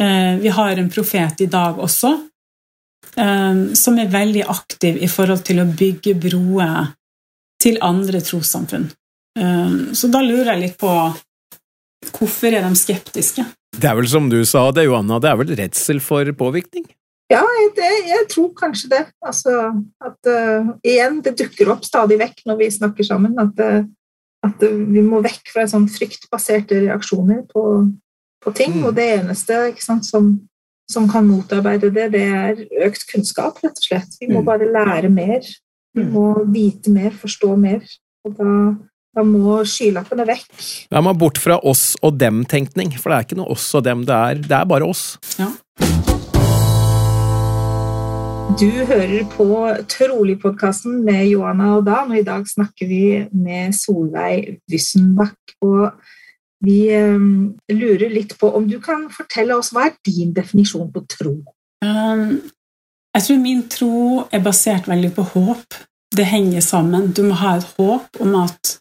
Eh, vi har en profet i dag også som er veldig aktiv i forhold til å bygge broer til andre trossamfunn. Så da lurer jeg litt på hvorfor er de skeptiske? Det er vel som du sa, det, Johanna, det er vel redsel for påvirkning? Ja, det, jeg tror kanskje det. Altså, at uh, igjen, det dukker opp stadig vekk når vi snakker sammen. At, uh, at vi må vekk fra sånn fryktbaserte reaksjoner på, på ting. Mm. Og det eneste sant, som, som, kan motarbeide det, det er økt kunnskap, rett og slett. Vi må mm. bare lære mer. Vi mm. må vite mer, forstå mer. Og da, da må skylappene vekk. Da må bort fra oss og dem-tenkning, for det er ikke noe oss og dem, det er, det er bare oss. Ja. Du hører på Trolig-podkasten med Johanna og Dan, og i dag snakker vi med Solveig Wyssenbach. Og vi um, lurer litt på om du kan fortelle oss hva er din definisjon på tro? Um, jeg tror min tro er basert veldig på håp. Det henger sammen. Du må ha et håp om at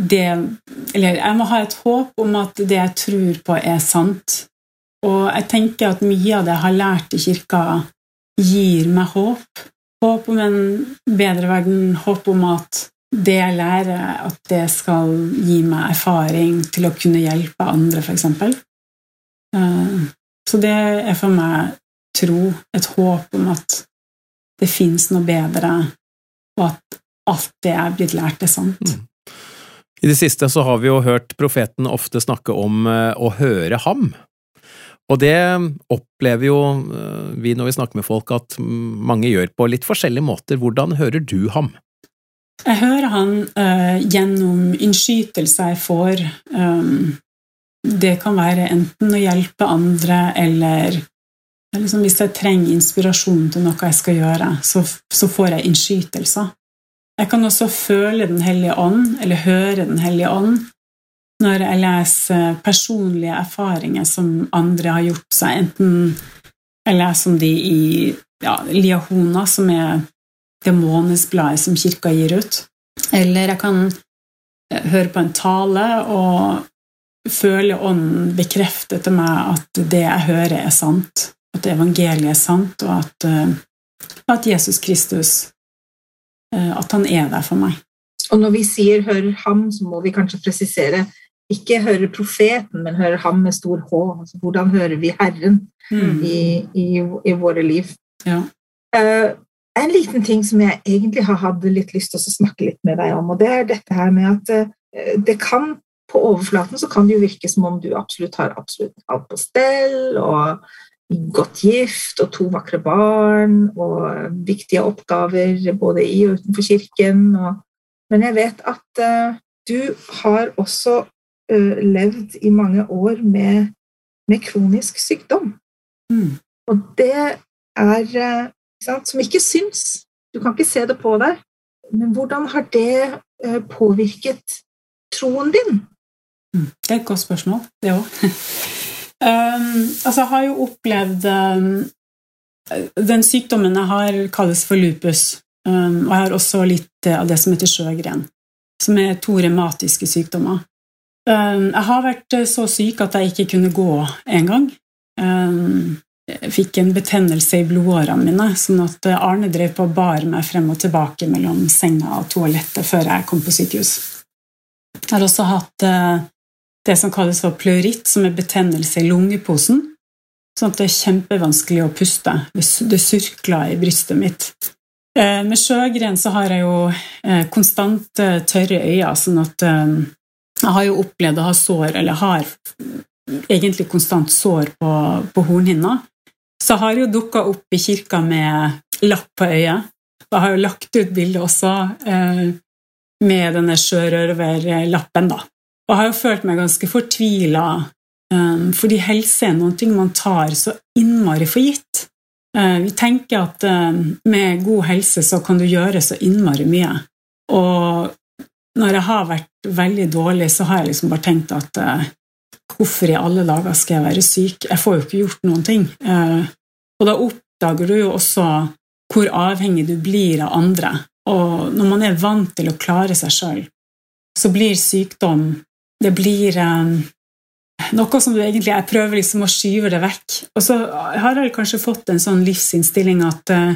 det Eller jeg må ha et håp om at det jeg tror på, er sant. Og jeg tenker at mye av det jeg har lært i kirka gir meg håp. Håp om en bedre verden, håp om at det jeg lærer, at det skal gi meg erfaring til å kunne hjelpe andre, f.eks. Eh, så det er for meg tro, et håp om at det fins noe bedre, og at alt det jeg er blitt lært, er sant. I det siste så har vi jo hørt profeten ofte snakke om eh, å høre ham. Og det opplever jo eh, vi når vi snakker med folk at mange gjør på litt forskjellige måter. Hvordan hører du ham? Jeg hører han uh, gjennom innskytelser jeg får. Um, det kan være enten å hjelpe andre eller liksom Hvis jeg trenger inspirasjon til noe jeg skal gjøre, så, så får jeg innskytelser. Jeg kan også føle Den hellige ånd, eller høre Den hellige ånd, når jeg leser personlige erfaringer som andre har gjort seg, enten jeg leser om de i ja, Liahona, som er det månedsbladet som kirka gir ut, eller jeg kan eh, høre på en tale og føle ånden bekrefte til meg at det jeg hører, er sant, at evangeliet er sant, og at uh, at Jesus Kristus eh, At han er der for meg. Og når vi sier 'hør ham', så må vi kanskje presisere ikke høre profeten, men høre ham med stor H. Altså, hvordan hører vi Herren mm. i, i, i, våre liv? Ja. Uh, en liten ting som jeg egentlig har hatt litt lyst til å snakke litt med deg om, og det er dette her med at uh, det kan på overflaten så kan det jo virke som om du absolutt har absolutt alt på stell, og godt gift og to vakre barn og viktige oppgaver både i og utenfor kirken. Og, men jeg vet at uh, du har også uh, levd i mange år med, med kronisk sykdom. Mm. Og det er uh, sant, som ikke syns. Du kan ikke se det på deg. Men hvordan har det påvirket troen din? Mm. Det er et godt spørsmål, det òg. um, altså, jeg har jo opplevd um, Den sykdommen jeg har, kalles for lupus. Um, og jeg har også litt av det som heter sjøgren, som er to revmatiske sykdommer. Um, jeg har vært så syk at jeg ikke kunne gå engang. Um, jeg fikk en betennelse i blodårene mine, sånn at Arne drev på og bar meg frem og tilbake mellom senga og toalettet før jeg kom på sykehus. Jeg har også hatt uh, det som kalles for pleuritt, som er betennelse i lungeposen. Sånn at det er kjempevanskelig å puste. Det surkler i brystet mitt. Eh, med sjøgren så har jeg jo eh, konstant eh, tørre øyne, sånn at jeg har jo opplevd å ha sår, eller har egentlig konstant sår på, på hornhinna. Så jeg jo dukka opp i kirka med lapp på øyet. Jeg har jo lagt ut bilde også med denne sjørøverlappen, da. Og har jo følt meg ganske fortvila, um, fordi helse er noe man tar så innmari for gitt. Uh, vi tenker at um, med god helse så kan du gjøre så innmari mye. Og når jeg har vært veldig dårlig, så har jeg liksom bare tenkt at hvorfor i alle dager skal jeg være syk? Jeg får jo ikke gjort noen ting. Og da oppdager du jo også hvor avhengig du blir av andre. Og når man er vant til å klare seg sjøl, så blir sykdom det blir um, noe som du egentlig Jeg prøver liksom å skyve det vekk. Og så har jeg kanskje fått en sånn livsinnstilling at uh,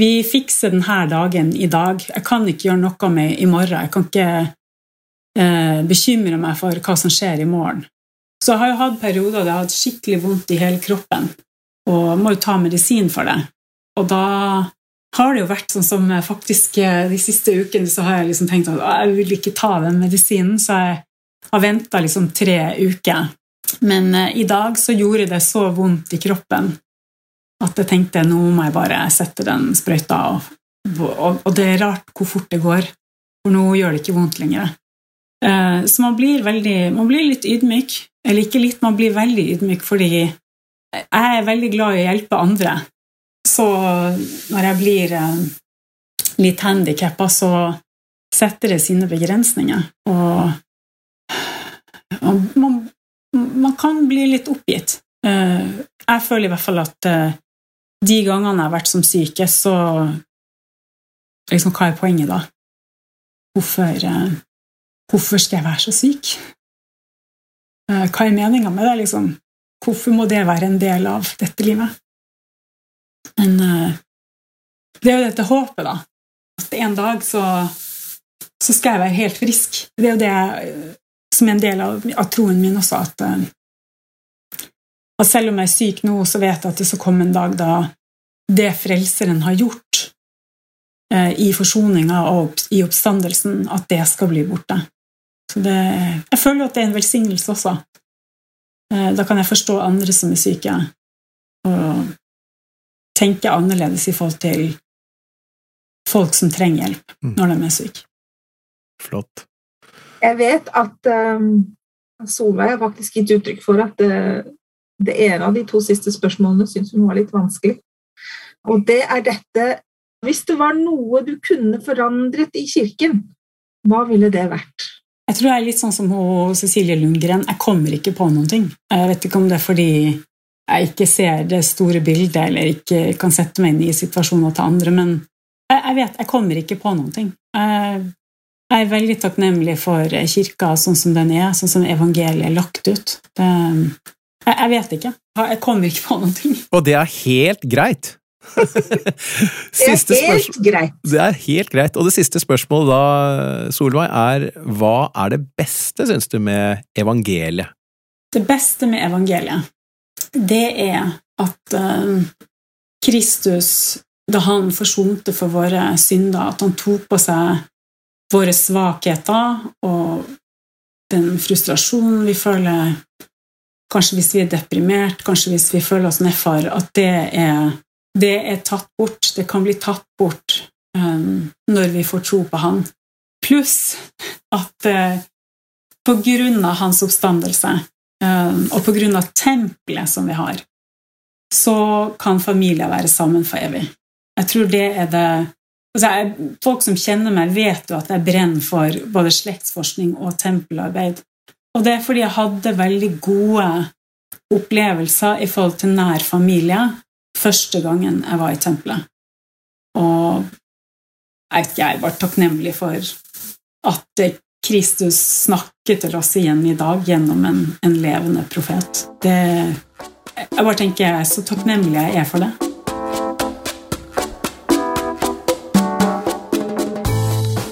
vi fikser denne dagen i dag. Jeg kan ikke gjøre noe med i morgen. Jeg kan ikke uh, bekymre meg for hva som skjer i morgen. Så jeg har jo hatt perioder der jeg har hatt skikkelig vondt i hele kroppen og må jo ta medisin for det. Og da har det jo vært sånn som faktisk de siste ukene så har jeg liksom tenkt at jeg vil ikke ta den medisinen, så jeg har venta liksom tre uker. Men uh, i dag så gjorde det så vondt i kroppen at jeg tenkte nå må jeg bare sette den sprøyta. Og, og, og det er rart hvor fort det går, for nå gjør det ikke vondt lenger. Uh, så man blir, veldig, man blir litt ydmyk. Eller ikke litt, man blir veldig ydmyk fordi jeg er veldig glad i å hjelpe andre. Så når jeg blir uh, litt handikappa, så setter det sine begrensninger. Og man, man, kan bli litt oppgitt. Eh, jeg føler i hvert fall at eh, de gangene jeg har vært som syke, så liksom, Hva er poenget da? Hvorfor, eh, hvorfor skal jeg være så syk? Hva er meninga med det? Liksom? Hvorfor må det være en del av dette livet? Men det er jo dette håpet, da. At en dag så, så skal jeg være helt frisk. Det er jo det jeg som en del av, av troen min også, at, eh, at, selv om jeg er syk nå, så vet jeg at det skal komme en dag da det Frelseren har gjort eh, i forsoninga og i oppstandelsen, at det skal bli borte. Så det, jeg føler at det er en velsignelse også. Eh, da kan jeg forstå andre som er syke, og tenke annerledes i forhold til folk som trenger hjelp mm. når de er syke. Flott. Jeg vet at um, Solveig har faktisk gitt uttrykk for at uh, det ene av de to siste spørsmålene syns hun var litt vanskelig. Og det er dette Hvis det var noe du kunne forandret i kirken, hva ville det vært? Jeg tror jeg er litt sånn som Cecilie Lundgren. Jeg kommer ikke på noen ting. Jeg vet ikke om det er fordi jeg ikke ser det store bildet eller ikke kan sette meg inn i situasjoner til andre, men jeg, vet jeg kommer ikke på noen ting. Jeg jeg er veldig takknemlig for kirka sånn som den er, sånn som evangeliet er lagt ut. Det, jeg, jeg, vet ikke. Jeg kommer ikke på noen ting. Og det er helt greit. det er helt greit. Det er helt greit. Og det siste spørsmålet da, Solveig, er hva er det beste, syns du, med evangeliet? Det beste med evangeliet, det er at uh, Kristus, da han forsonte for våre synder, at han tok på seg våre svakheter og den frustrasjonen vi føler Kanskje hvis vi er deprimert, kanskje hvis vi føler oss nedfor, at det er, det er tatt bort. Det kan bli tatt bort um, når vi får tro på Han. Pluss at uh, på grunn av hans oppstandelse um, og på grunn av tempelet som vi har, så kan familier være sammen for evig. Jeg tror det er det altså jeg, Folk som kjenner meg, vet jo at jeg brenner for både slektsforskning og tempelarbeid. Og det er fordi jeg hadde veldig gode opplevelser i forhold til nær familie første gangen jeg var i tempelet. Og jeg, jeg var takknemlig for at Kristus snakker til oss igjen i dag gjennom en, en levende profet. Det, jeg bare tenker er så takknemlig jeg er for det.